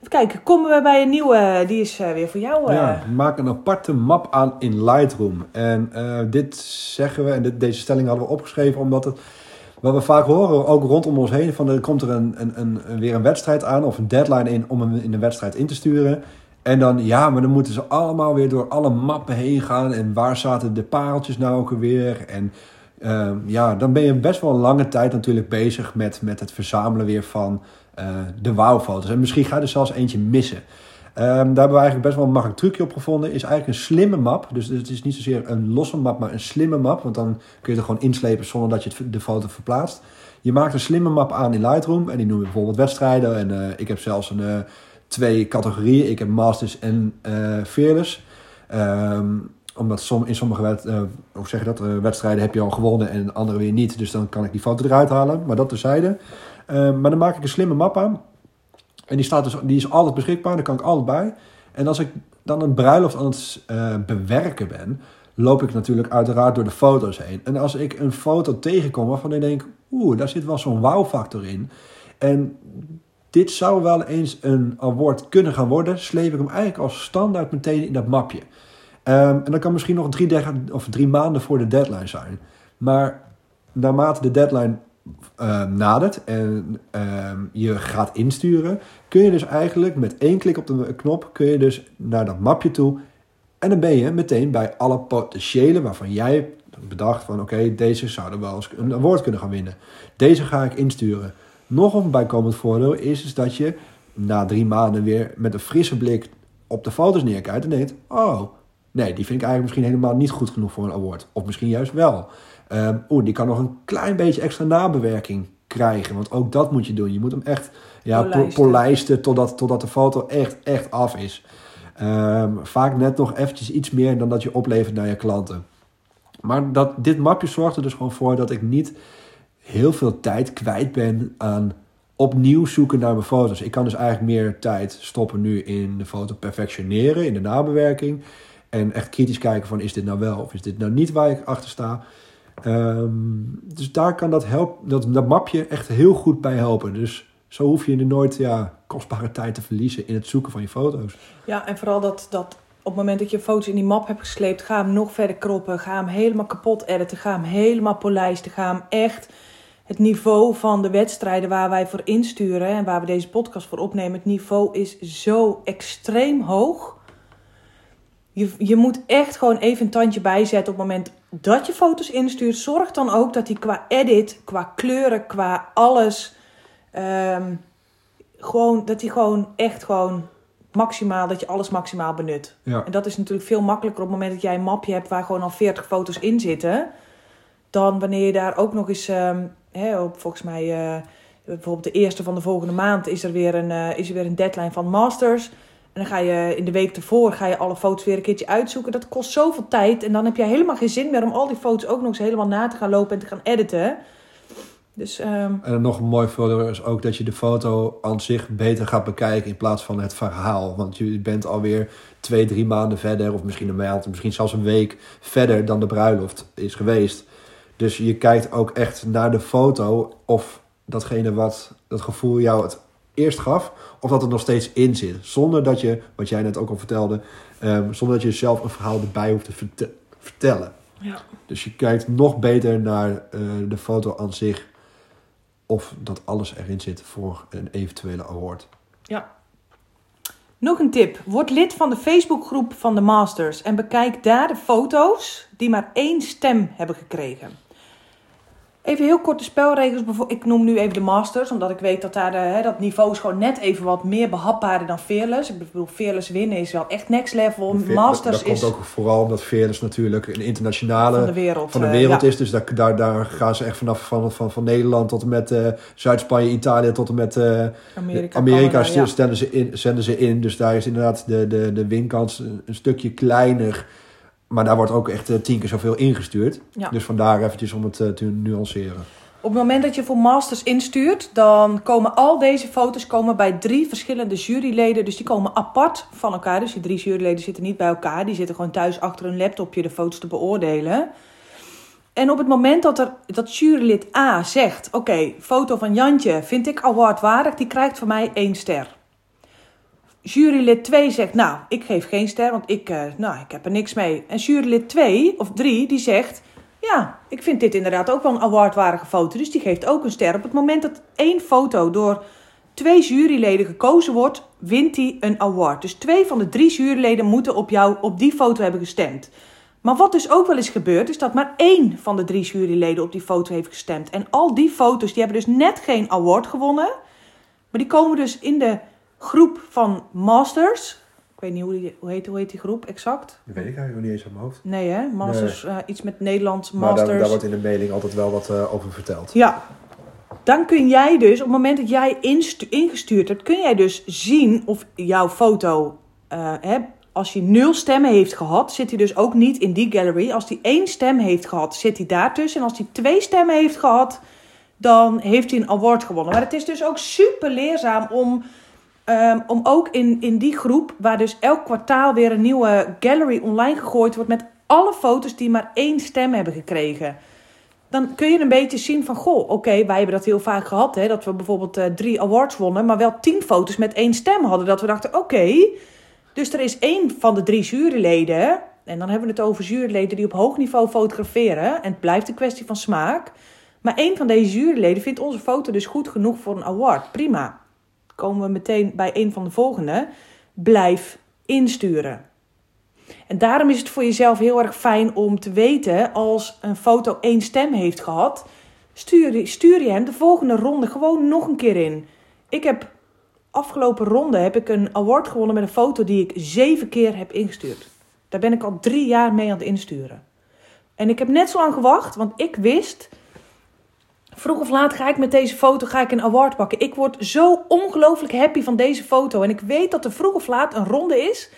Even kijken, komen we bij een nieuwe, die is eh, weer voor jou. eh. Ja, maak een aparte map aan in Lightroom. En eh, dit zeggen we, en dit, deze stelling hadden we opgeschreven omdat het... Wat we vaak horen, ook rondom ons heen, van er komt er een, een, een, weer een wedstrijd aan of een deadline in om hem in de wedstrijd in te sturen. En dan, ja, maar dan moeten ze allemaal weer door alle mappen heen gaan. En waar zaten de pareltjes nou ook weer? En ehm, ja, dan ben je best wel een lange tijd natuurlijk bezig met, met het verzamelen weer van eh, de wauwfoto's. En misschien ga je er zelfs eentje missen. Ehm, daar hebben we eigenlijk best wel een makkelijk trucje op gevonden. Is eigenlijk een slimme map. Dus het is niet zozeer een losse map, maar een slimme map. Want dan kun je er gewoon inslepen zonder dat je de foto verplaatst. Je maakt een slimme map aan in Lightroom. En die noemen we bijvoorbeeld wedstrijden. En eh, ik heb zelfs een, eh, twee categorieën. Ik heb Masters en eh. Ehm, omdat in sommige eh, zeg je dat, eh, wedstrijden heb je al gewonnen en andere weer niet. Dus dan kan ik die foto eruit halen. Maar dat terzijde. Ehm, maar dan maak ik een slimme map aan. En die, staat dus, die is altijd beschikbaar, daar kan ik altijd bij. En als ik dan een bruiloft aan het bewerken ben, loop ik natuurlijk uiteraard door de foto's heen. En als ik een foto tegenkom waarvan ik denk, oeh, daar zit wel zo'n wow-factor in. En dit zou wel eens een award kunnen gaan worden, sleep ik hem eigenlijk als standaard meteen in dat mapje. Ehm, en dat kan misschien nog drie, dagen of drie maanden voor de deadline zijn. Maar naarmate de deadline eh, nadert en ehm, je gaat insturen, kun je dus eigenlijk met één klik op de knop kun je dus naar dat mapje toe En dan ben je meteen bij alle potentiële waarvan jij bedacht van oké, deze zouden wel eens een award kunnen gaan winnen. Deze ga ik insturen. Nog een bijkomend voordeel is, is dat je na drie maanden weer met een frisse blik op de foto's neerkijkt en denkt, oh, nee, die vind ik eigenlijk misschien helemaal niet goed genoeg voor een award. Of misschien juist wel. Ehm, Oeh, die kan nog een klein beetje extra nabewerking krijgen. Want ook dat moet je doen. Je moet hem echt ja, Polijsten. polijsten totdat, totdat de foto echt, echt af is. Ehm, vaak net nog eventjes iets meer dan dat je oplevert naar je klanten. Maar dat, dit mapje zorgt er dus gewoon voor dat ik niet heel veel tijd kwijt ben aan opnieuw zoeken naar mijn foto's. Ik kan dus eigenlijk meer tijd stoppen nu in de foto perfectioneren, in de nabewerking. En echt kritisch kijken van is dit nou wel of is dit nou niet waar ik achter sta. Ehm, dus daar kan dat, help, dat, dat mapje echt heel goed bij helpen. Dus zo hoef je er nooit ja, kostbare tijd te verliezen in het zoeken van je foto's. Ja, en vooral dat, dat op het moment dat je foto's in die map hebt gesleept, ga hem nog verder kroppen. Ga hem helemaal kapot editen. Ga hem helemaal polijsten. Ga hem echt het niveau van de wedstrijden waar wij voor insturen en waar we deze podcast voor opnemen. Het niveau is zo extreem hoog. Je, je moet echt gewoon even een tandje bijzetten op het moment dat je foto's instuurt. Zorg dan ook dat die qua edit, qua kleuren, qua alles. ehm, gewoon, dat die gewoon echt gewoon maximaal, dat je alles maximaal benut. Ja. En dat is natuurlijk veel makkelijker op het moment dat jij een mapje hebt waar gewoon al 40 foto's in zitten. Dan wanneer je daar ook nog eens, ehm, hè, op, volgens mij, eh, bijvoorbeeld de eerste van de volgende maand is er weer een, eh, is er weer een deadline van masters. En dan ga je in de week ervoor ga je alle foto's weer een keertje uitzoeken. Dat kost zoveel tijd. En dan heb je helemaal geen zin meer om al die foto's ook nog eens helemaal na te gaan lopen en te gaan editen. Dus ehm, En nog een mooi voordeel is ook dat je de foto aan zich beter gaat bekijken in plaats van het verhaal. Want je bent alweer twee, drie maanden verder, of misschien een maand, misschien zelfs een week verder dan de bruiloft is geweest. Dus je kijkt ook echt naar de foto of datgene wat dat gevoel jou het eerst gaf, of dat er nog steeds in zit. Zonder dat je, wat jij net ook al vertelde, ehm, zonder dat je zelf een verhaal erbij hoeft te verte- vertellen. ja. Dus je kijkt nog beter naar eh, de foto aan zich. Of dat alles erin zit voor een eventuele award. Ja. Nog een tip. Word lid van de Facebookgroep van de Masters en bekijk daar de foto's die maar één stem hebben gekregen. Even heel kort de spelregels. Ik noem nu even de Masters, omdat ik weet dat daar de, hè, dat niveau is gewoon net even wat meer behapbaarder dan Fearless. Ik bedoel, Fearless winnen is wel echt next level. Veer- Masters dat, dat is komt ook vooral omdat Fearless natuurlijk een internationale van de wereld. van de eh, wereld is. Dus daar, daar, daar gaan ze echt vanaf van, van, van Nederland tot en met eh, Zuid-Spanje, Italië tot en met eh, Amerika, Amerika Canada, ja. ze in, zenden ze in. Dus daar is inderdaad de, de, de winkans een, een stukje kleiner. Maar daar wordt ook echt eh, tien keer zoveel ingestuurd. Ja. Dus vandaar eventjes om het eh, te nuanceren. Op het moment dat je voor Masters instuurt, dan komen al deze foto's komen bij drie verschillende juryleden. Dus die komen apart van elkaar. Dus die drie juryleden zitten niet bij elkaar. Die zitten gewoon thuis achter een laptopje de foto's te beoordelen. En op het moment dat, er, dat jurylid A zegt: Oké, foto van Jantje vind ik awardwaardig, die krijgt van mij één ster. Jurylid 2 zegt: Nou, ik geef geen ster, want ik, eh, nou, ik heb er niks mee. En jurylid 2 of 3 die zegt: Ja, ik vind dit inderdaad ook wel een awardwaardige foto. Dus die geeft ook een ster. Op het moment dat één foto door twee juryleden gekozen wordt, wint hij een award. Dus twee van de drie juryleden moeten op jou op die foto hebben gestemd. Maar wat dus ook wel eens gebeurt, is dat maar één van de drie juryleden op die foto heeft gestemd. En al die foto's die hebben dus net geen award gewonnen. Maar die komen dus in de groep van Masters. Ik weet niet hoe, die, hoe, heet, hoe heet die groep exact. Dat weet ik eigenlijk niet eens uit mijn hoofd. Nee hè, Masters, eh, iets met Nederlands, Maar Masters. daar, daar wordt in de mailing altijd wel wat eh, over verteld. Ja. Dan kun jij dus, op het moment dat jij ingestuurd hebt, kun jij dus zien of jouw foto, eh, hè, als hij nul stemmen heeft gehad, zit hij dus ook niet in die gallery. Als hij één stem heeft gehad, zit hij daartussen. En als hij twee stemmen heeft gehad, dan heeft hij een award gewonnen. Maar het is dus ook super leerzaam om, ehm, om ook in, in die groep, waar dus elk kwartaal weer een nieuwe gallery online gegooid wordt met alle foto's die maar één stem hebben gekregen dan kun je een beetje zien van, goh, oké, wij hebben dat heel vaak gehad, hè, dat we bijvoorbeeld eh, drie awards wonnen, maar wel tien foto's met één stem hadden. Dat we dachten, oké, dus er is één van de drie juryleden, en dan hebben we het over juryleden die op hoog niveau fotograferen, en het blijft een kwestie van smaak, maar één van deze juryleden vindt onze foto dus goed genoeg voor een award. Prima. Komen we meteen bij een van de volgende. Blijf insturen. En daarom is het voor jezelf heel erg fijn om te weten als een foto één stem heeft gehad, stuur, stuur je hem de volgende ronde gewoon nog een keer in. Ik heb afgelopen ronde heb ik een award gewonnen met een foto die ik zeven keer heb ingestuurd. Daar ben ik al drie jaar mee aan het insturen. En ik heb net zo lang gewacht, want ik wist, vroeg of laat ga ik met deze foto ga ik een award pakken. Ik word zo ongelooflijk happy van deze foto. En ik weet dat er vroeg of laat een ronde is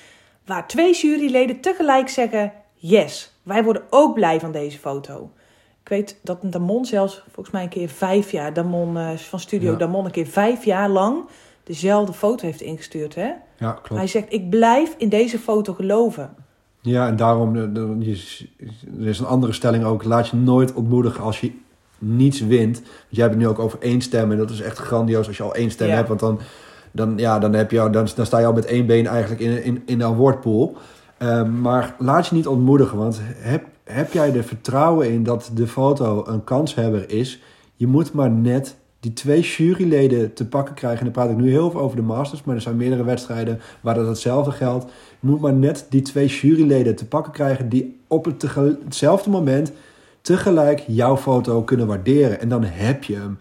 waar twee juryleden tegelijk zeggen: Yes, wij worden ook blij van deze foto. Ik weet dat Damon zelfs volgens mij een keer vijf jaar, Damon uh, van Studio Ja. Damon, een keer vijf jaar lang dezelfde foto heeft ingestuurd. Hè? Ja, klopt. Hij zegt: Ik blijf in deze foto geloven. Ja, en daarom, eh, er is een andere stelling ook, laat je nooit ontmoedigen als je niets wint. Want jij hebt het nu ook over één stem en dat is echt grandioos als je al één stem Ja. hebt. Want dan, dan, ja, dan, heb je, al- dan, dan sta je al met één been eigenlijk in, in, in de awardpool. Ehm, maar laat je niet ontmoedigen, want heb, heb jij er vertrouwen in dat de foto een kanshebber is? Je moet maar net die twee juryleden te pakken krijgen. En dan praat ik nu heel veel over de Masters, maar er zijn meerdere wedstrijden waar dat hetzelfde geldt. Je moet maar net die twee juryleden te pakken krijgen die op het hetzelfde moment tegelijk jouw foto kunnen waarderen. En dan heb je hem.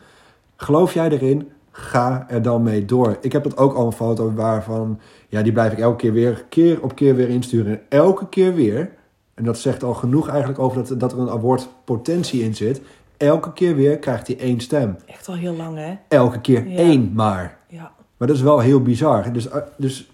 Geloof jij erin? Ga er dan mee door. Ik heb dat ook al een foto waarvan, ja, die blijf ik elke keer weer, keer op keer weer insturen. En elke keer weer, en dat zegt al genoeg eigenlijk over dat, dat er een award potentie in zit. Elke keer weer krijgt hij één stem. Echt al heel lang, hè? Elke keer Ja. één maar. Ja. Maar dat is wel heel bizar. Dus, eh, dus,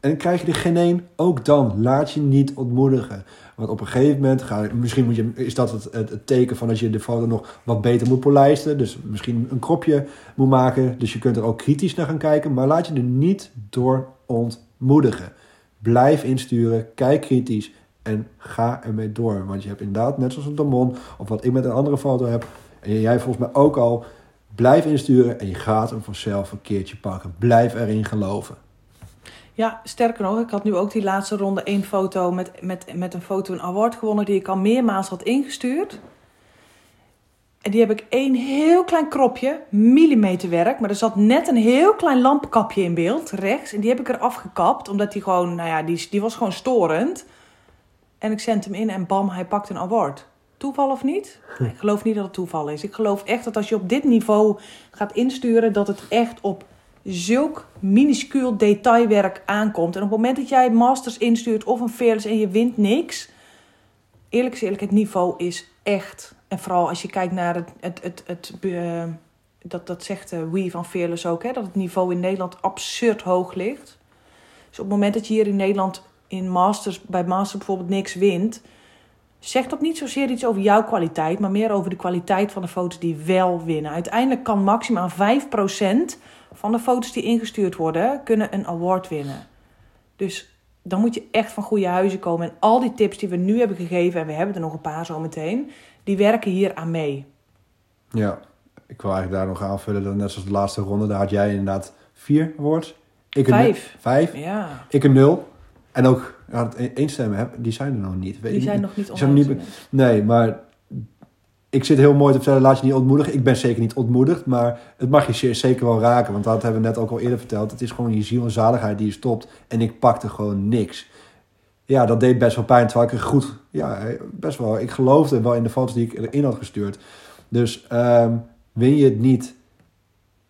en dan krijg je er geen één. Ook dan, laat je niet ontmoedigen. Want op een gegeven moment, ga, misschien moet je, is dat het, het, teken van dat je de foto nog wat beter moet polijsten. Dus misschien een kropje moet maken. Dus je kunt er ook kritisch naar gaan kijken. Maar laat je er niet door ontmoedigen. Blijf insturen, kijk kritisch en ga ermee door. Want je hebt inderdaad, net zoals een Damon, of wat ik met een andere foto heb, en jij volgens mij ook al, blijf insturen en je gaat hem vanzelf een keertje pakken. Blijf erin geloven. Ja, sterker nog, ik had nu ook die laatste ronde één foto met, met, met een foto een award gewonnen die ik al meermaals had ingestuurd. En die heb ik één heel klein kropje, millimeterwerk, maar er zat net een heel klein lampenkapje in beeld, rechts. En die heb ik er afgekapt, omdat die gewoon, nou ja, die, die was gewoon storend. En ik zend hem in en bam, hij pakt een award. Toeval of niet? Nee, ik geloof niet dat het toeval is. Ik geloof echt dat als je op dit niveau gaat insturen, dat het echt op zulk minuscuul detailwerk aankomt. En op het moment dat jij masters instuurt of een fearless en je wint niks, eerlijk is eerlijk, het niveau is echt. En vooral als je kijkt naar het, het, het, het, dat, dat zegt uh, Wie van Fearless ook, hè, dat het niveau in Nederland absurd hoog ligt. Dus op het moment dat je hier in Nederland in masters, bij masters bijvoorbeeld niks wint, zegt dat niet zozeer iets over jouw kwaliteit, maar meer over de kwaliteit van de foto's die wel winnen. Uiteindelijk kan maximaal 5% van de foto's die ingestuurd worden, kunnen een award winnen. Dus dan moet je echt van goede huizen komen. En al die tips die we nu hebben gegeven, en we hebben er nog een paar zo meteen, die werken hier aan mee. Ja, ik wil eigenlijk daar nog aanvullen. Dat net zoals de laatste ronde, daar had jij inderdaad vier awards. Ik een Vijf. nul- Vijf. Ja, Ik een nul. En ook ja, het e- één stemmen heb, die zijn er nog niet. Weet die zijn niet. nog niet zijn niet Nee, maar ik zit heel mooi te vertellen, laat je niet ontmoedigen. Ik ben zeker niet ontmoedigd, maar het mag je zeker wel raken. Want dat hebben we net ook al eerder verteld. Het is gewoon je ziel en zaligheid die je stopt. En ik pakte gewoon niks. Ja, dat deed best wel pijn. Terwijl ik er goed, ja, best wel. Ik geloofde wel in de foto's die ik erin had gestuurd. Dus ehm, win je het niet.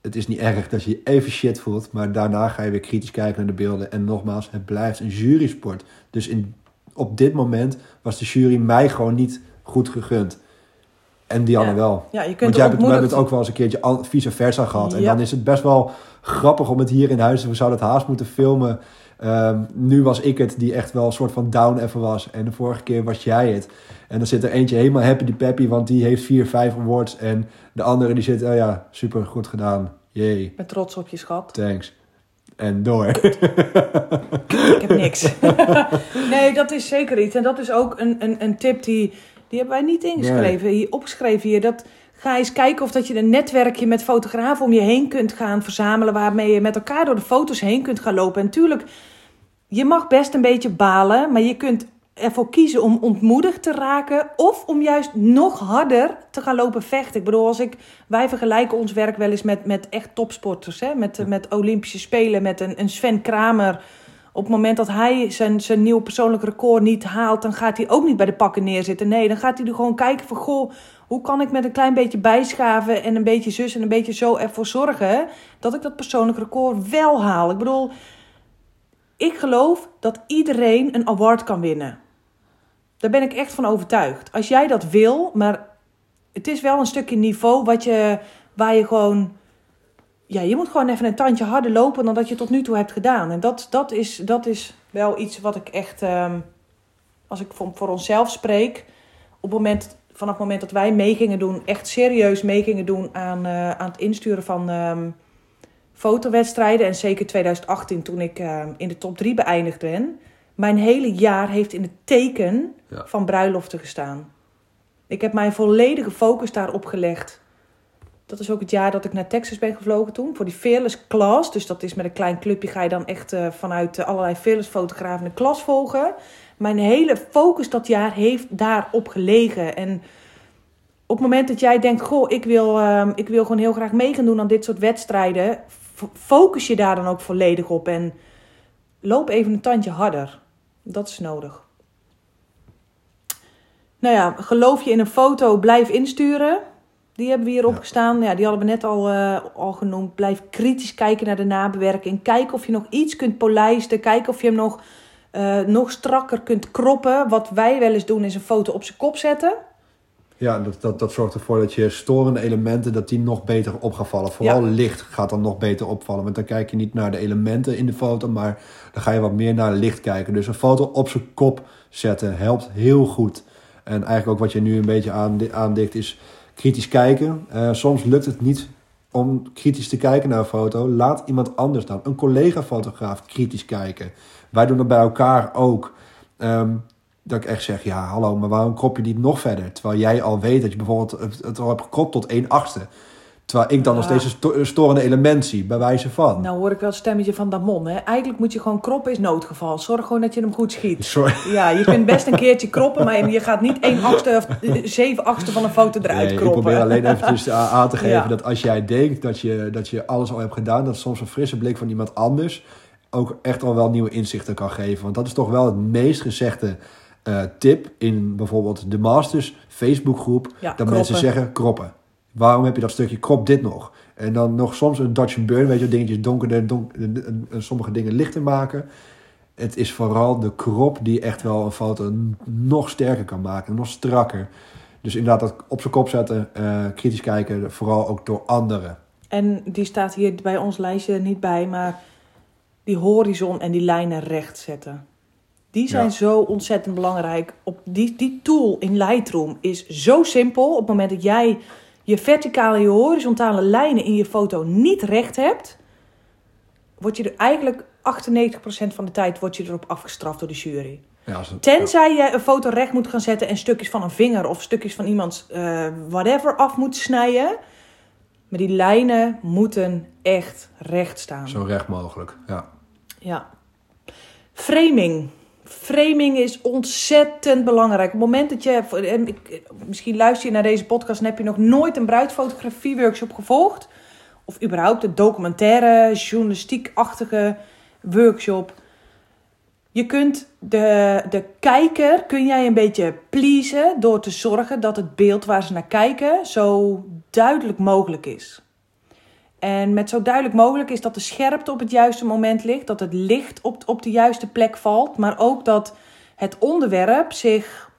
Het is niet erg dat je je even shit voelt. Maar daarna ga je weer kritisch kijken naar de beelden. En nogmaals, het blijft een jurysport. Dus in, op dit moment was de jury mij gewoon niet goed gegund. En Dianne Ja. wel. Ja, je kunt Want jij hebt het, we hebben ontmoedigd- het ook wel eens een keertje vice versa gehad. En Ja. dan is het best wel grappig om het hier in huis... We zouden het haast moeten filmen. Ehm, nu was ik het die echt wel een soort van down even was. En de vorige keer was jij het. En dan zit er eentje helemaal happy die peppy... want die heeft vier, vijf awards. En de andere die zit... Oh ja, super goed gedaan. Ik ben trots op je schat. thanks. En door. Ik heb niks. nee, dat is zeker iets. En dat is ook een, een, een tip die, die hebben wij niet ingeschreven. Hier, opgeschreven hier. Dat, ga eens kijken of dat je een netwerkje met fotografen om je heen kunt gaan verzamelen. Waarmee je met elkaar door de foto's heen kunt gaan lopen. En natuurlijk, je mag best een beetje balen. Maar je kunt ervoor kiezen om ontmoedigd te raken. Of om juist nog harder te gaan lopen vechten. Ik bedoel, als ik, wij vergelijken ons werk wel eens met, met echt topsporters. Hè? Met, met Olympische Spelen, met een, een Sven Kramer Op het moment dat hij zijn, zijn nieuw persoonlijk record niet haalt, dan gaat hij ook niet bij de pakken neerzitten. Nee, dan gaat hij er gewoon kijken van, goh, hoe kan ik met een klein beetje bijschaven en een beetje zus en een beetje zo ervoor zorgen dat ik dat persoonlijk record wel haal. Ik bedoel, ik geloof dat iedereen een award kan winnen. Daar ben ik echt van overtuigd. Als jij dat wil, maar het is wel een stukje niveau wat je, waar je gewoon. Ja, je moet gewoon even een tandje harder lopen dan dat je tot nu toe hebt gedaan. En dat, dat, is, dat is wel iets wat ik echt, ehm, als ik voor, voor onszelf spreek, op het moment, vanaf het moment dat wij mee gingen doen, echt serieus mee gingen doen aan, eh, aan het insturen van ehm, fotowedstrijden. En zeker 2018, toen ik ehm, in de top 3 beëindigd ben. Mijn hele jaar heeft in het teken Ja. van bruiloften gestaan. Ik heb mijn volledige focus daarop gelegd. Dat is ook het jaar dat ik naar Texas ben gevlogen toen. Voor die Fearless Class. Dus dat is met een klein clubje ga je dan echt eh, vanuit eh, allerlei Fearless fotografen de klas volgen. Mijn hele focus dat jaar heeft daarop gelegen. En op het moment dat jij denkt, goh, ik wil, ehm, ik wil gewoon heel graag mee gaan doen aan dit soort wedstrijden. Focus je daar dan ook volledig op. En loop even een tandje harder. Dat is nodig. Nou ja, geloof je in een foto, blijf insturen. Die hebben we hier opgestaan. Ja, die hadden we net al, eh, al genoemd. Blijf kritisch kijken naar de nabewerking. Kijk of je nog iets kunt polijsten. Kijk of je hem nog, eh, nog strakker kunt kroppen. Wat wij wel eens doen is een foto op zijn kop zetten. Ja, dat, dat, dat zorgt ervoor dat je storende elementen dat die nog beter op gaan vallen. Vooral licht gaat dan nog beter opvallen. Want dan kijk je niet naar de elementen in de foto, maar dan ga je wat meer naar licht kijken. Dus een foto op zijn kop zetten helpt heel goed. En eigenlijk ook wat je nu een beetje aandi- aandikt is kritisch kijken. Eh, soms lukt het niet om kritisch te kijken naar een foto. Laat iemand anders dan, een collega-fotograaf, kritisch kijken. Wij doen dat bij elkaar ook. Ehm, dat ik echt zeg, ja, hallo, maar waarom krop je niet nog verder? Terwijl jij al weet dat je bijvoorbeeld het, al hebt gekropt tot 1 achtste. Terwijl ik dan nog Ja. steeds een sto- een storende element zie, bij wijze van. Nou hoor ik wel het stemmetje van Damon. Hè? Eigenlijk moet je gewoon kroppen is noodgeval. Zorg gewoon dat je hem goed schiet. Sorry. Ja, je kunt best een keertje kroppen, maar je gaat niet 1 achtste of eh, 7 achtste van een foto eruit Nee, ik kroppen. probeer alleen eventjes aan te geven Ja. dat als jij denkt dat je, dat je alles al hebt gedaan, dat soms een frisse blik van iemand anders ook echt al wel nieuwe inzichten kan geven. Want dat is toch wel het meest gezegde eh, tip in bijvoorbeeld de Masters Facebookgroep. Ja, dat kroppen. mensen zeggen kroppen. Waarom heb je dat stukje krop dit nog? En dan nog soms een Dutch burn, weet je, dingetjes donkerder, donk, en- sommige dingen lichter maken. Het is vooral de krop die echt wel een foto nog sterker kan maken, nog strakker. Dus inderdaad, dat op zijn kop zetten, eh, kritisch kijken, vooral ook door anderen. En die staat hier bij ons lijstje niet bij, maar die horizon en die lijnen recht zetten. Die zijn Ja. zo ontzettend belangrijk. Op die, die tool in Lightroom is zo simpel. Op het moment dat jij je verticale en je horizontale lijnen in je foto niet recht hebt, word je er eigenlijk 98% van de tijd word je erop afgestraft door de jury. Ja, als het- Tenzij je een foto recht moet gaan zetten en stukjes van een vinger of stukjes van iemands eh, whatever af moet snijden. Maar die lijnen moeten echt recht staan. Zo recht mogelijk, ja. Ja. Framing. Framing is ontzettend belangrijk. Op het moment dat je, en ik- misschien luister je naar deze podcast en heb je nog nooit een bruidfotografie workshop gevolgd. Of überhaupt een documentaire, journalistiek-achtige workshop. Je kunt de, de kijker, kun jij een beetje pleasen door te zorgen dat het beeld waar ze naar kijken zo duidelijk mogelijk is. En met zo duidelijk mogelijk is dat de scherpte op het juiste moment ligt, dat het licht op, op de juiste plek valt, maar ook dat het onderwerp zich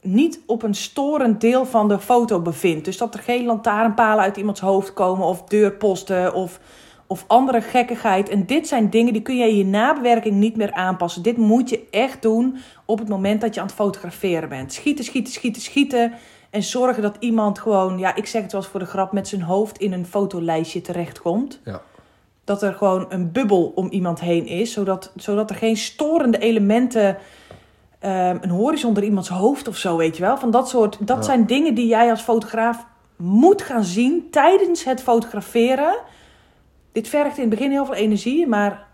niet op een storend deel van de foto bevindt. Dus dat er geen lantaarnpalen uit iemands hoofd komen of deurposten of, of andere gekkigheid. En dit zijn dingen die kun je in je nabewerking niet meer aanpassen. Dit moet je echt doen op het moment dat je aan het fotograferen bent. Schieten, schieten, schieten, schieten. En zorgen dat iemand gewoon, ja, ik zeg het wel eens voor de grap, met zijn hoofd in een fotolijstje terechtkomt. ja. Dat er gewoon een bubbel om iemand heen is, zodat, zodat er geen storende elementen, ehm, een horizon door iemands hoofd of zo, weet je wel. Van dat soort, dat Ja. zijn dingen die jij als fotograaf moet gaan zien tijdens het fotograferen. Dit vergt in het begin heel veel energie, maar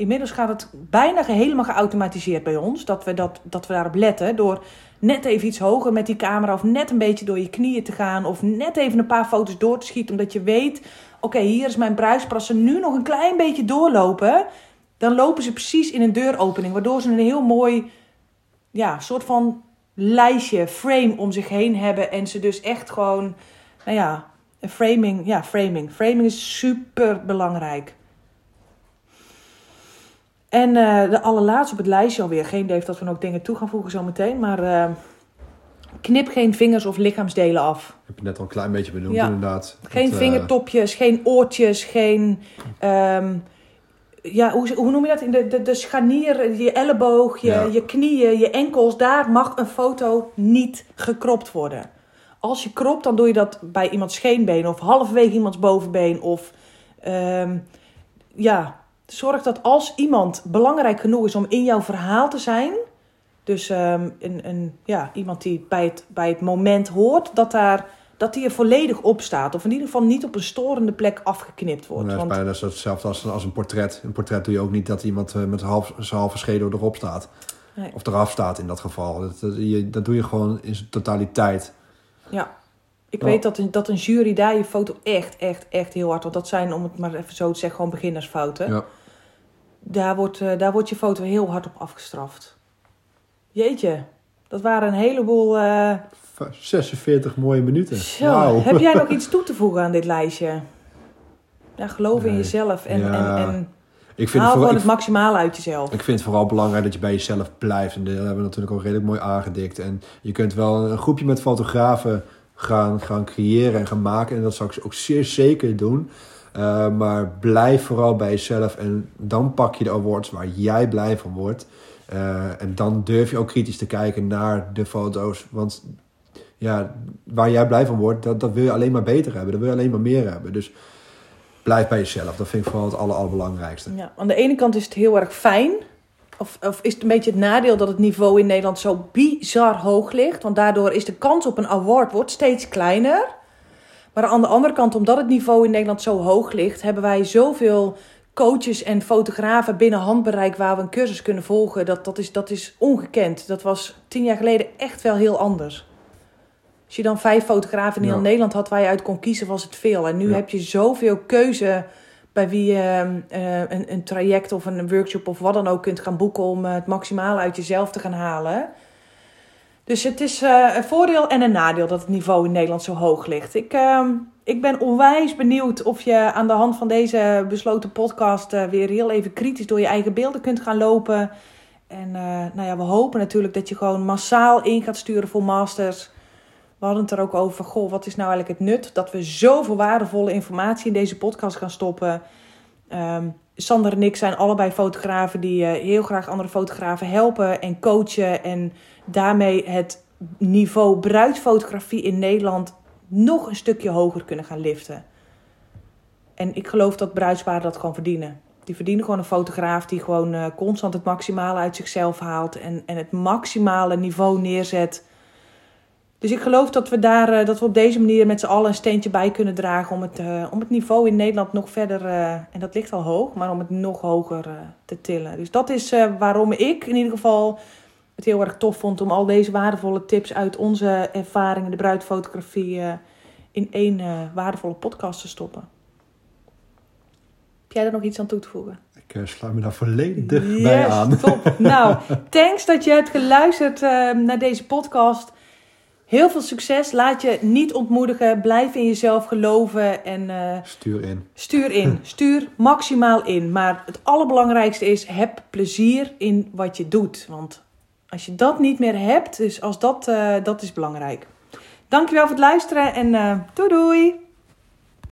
inmiddels gaat het bijna helemaal geautomatiseerd bij ons. Dat we, dat, dat we daarop letten door net even iets hoger met die camera of net een beetje door je knieën te gaan of net even een paar foto's door te schieten, omdat je weet, oké, hier is mijn bruispras. Als ze nu nog een klein beetje doorlopen, dan lopen ze precies in een deuropening, waardoor ze een heel mooi, ja, soort van lijstje, frame om zich heen hebben. En ze dus echt gewoon, nou ja, framing, ja, framing. Framing is super belangrijk. En eh, de allerlaatste op het lijstje alweer. Geen idee of dat we nog dingen toe gaan voegen zometeen. Maar uh, knip geen vingers of lichaamsdelen af. Heb je net al een klein beetje benoemd Ja. inderdaad. Geen Dat, eh, vingertopjes, geen oortjes, geen... ehm, ja, hoe, hoe noem je dat? In de, de, de scharnier, je elleboog, je, Ja. je knieën, je enkels. Daar mag een foto niet gekropt worden. Als je kropt, dan doe je dat bij iemands scheenbeen of halverwege iemands bovenbeen. Of ehm, ja, zorg dat als iemand belangrijk genoeg is om in jouw verhaal te zijn. Dus ehm, een, een, ja, iemand die bij het, bij het moment hoort, dat, daar, dat die er volledig op staat. Of in ieder geval niet op een storende plek afgeknipt wordt. dat is Want, bijna hetzelfde als, als een portret. Een portret doe je ook niet dat iemand eh, met half, zijn halve schedel erop staat. Nee. Of eraf staat in dat geval. Dat, dat, je, dat doe je gewoon in zijn totaliteit. ja. Ik weet dat een, dat een jury daar je foto echt, echt, echt heel hard... Want dat zijn, om het maar even zo te zeggen, gewoon beginnersfouten. Ja. Daar, wordt, eh, daar wordt je foto heel hard op afgestraft. Jeetje, dat waren een heleboel... eh, 46 mooie minuten. Zo, heb jij nog iets toe te voegen aan dit lijstje? Ja, geloof in jezelf en, Ja. en, en Ik vind, haal het vooral, gewoon het maximale uit jezelf. ik vind het vooral belangrijk dat je bij jezelf blijft. En dat hebben we natuurlijk ook redelijk mooi aangedikt. En je kunt wel een groepje met fotografen gaan, gaan creëren en gaan maken. En dat zou ik ook zeer zeker doen. Uh, maar blijf vooral bij jezelf. En dan pak je de awards waar jij blij van wordt. Uh, en dan durf je ook kritisch te kijken naar de foto's. Want ja, waar jij blij van wordt, dat, dat wil je alleen maar beter hebben. Dat wil je alleen maar meer hebben. Dus blijf bij jezelf. Dat vind ik vooral het aller, allerbelangrijkste. Ja, aan de ene kant is het heel erg fijn. Of, of is het een beetje het nadeel dat het niveau in Nederland zo bizar hoog ligt. Want daardoor is de kans op een award wordt steeds kleiner. Maar aan de andere kant, omdat het niveau in Nederland zo hoog ligt, hebben wij zoveel coaches en fotografen binnen handbereik waar we een cursus kunnen volgen. Dat, dat, is, dat is ongekend. Dat was tien jaar geleden echt wel heel anders. Als je dan vijf fotografen in heel Ja. Nederland had waar je uit kon kiezen, was het veel. En nu Ja. heb je zoveel keuze bij wie je eh, een, een traject of een workshop of wat dan ook kunt gaan boeken om eh, het maximale uit jezelf te gaan halen. Dus het is eh, een voordeel en een nadeel dat het niveau in Nederland zo hoog ligt. Ik, ehm, ik ben onwijs benieuwd of je aan de hand van deze besloten podcast eh, weer heel even kritisch door je eigen beelden kunt gaan lopen. En eh, nou ja, we hopen natuurlijk dat je gewoon massaal in gaat sturen voor masters. We hadden het er ook over, goh, wat is nou eigenlijk het nut? Dat we zoveel waardevolle informatie in deze podcast gaan stoppen. Ehm, Sander en ik zijn allebei fotografen die heel graag andere fotografen helpen en coachen. En daarmee het niveau bruidsfotografie in Nederland nog een stukje hoger kunnen gaan liften. En ik geloof dat bruidsparen dat gewoon verdienen. Die verdienen gewoon een fotograaf die gewoon eh, constant het maximale uit zichzelf haalt en, en het maximale niveau neerzet. Dus ik geloof dat we, daar, eh, dat we op deze manier met z'n allen een steentje bij kunnen dragen om het, eh, om het niveau in Nederland nog verder, en dat ligt al hoog, maar om het nog hoger te tillen. Dus dat is waarom ik in ieder geval het heel erg tof vond om al deze waardevolle tips uit onze ervaringen, de bruidfotografie, eh, in één eh, waardevolle podcast te stoppen. Heb jij er nog iets aan toe te voegen? Ik uh, sluit me daar volledig bij aan. Top. Nou, thanks dat je hebt geluisterd uh, naar deze podcast. Heel veel succes. Laat je niet ontmoedigen. Blijf in jezelf geloven. En, uh, stuur in. Stuur in. Stuur maximaal in. Maar het allerbelangrijkste is: heb plezier in wat je doet. Want als je dat niet meer hebt, dus als dat, uh, dat is belangrijk. Dankjewel voor het luisteren en uh, doei!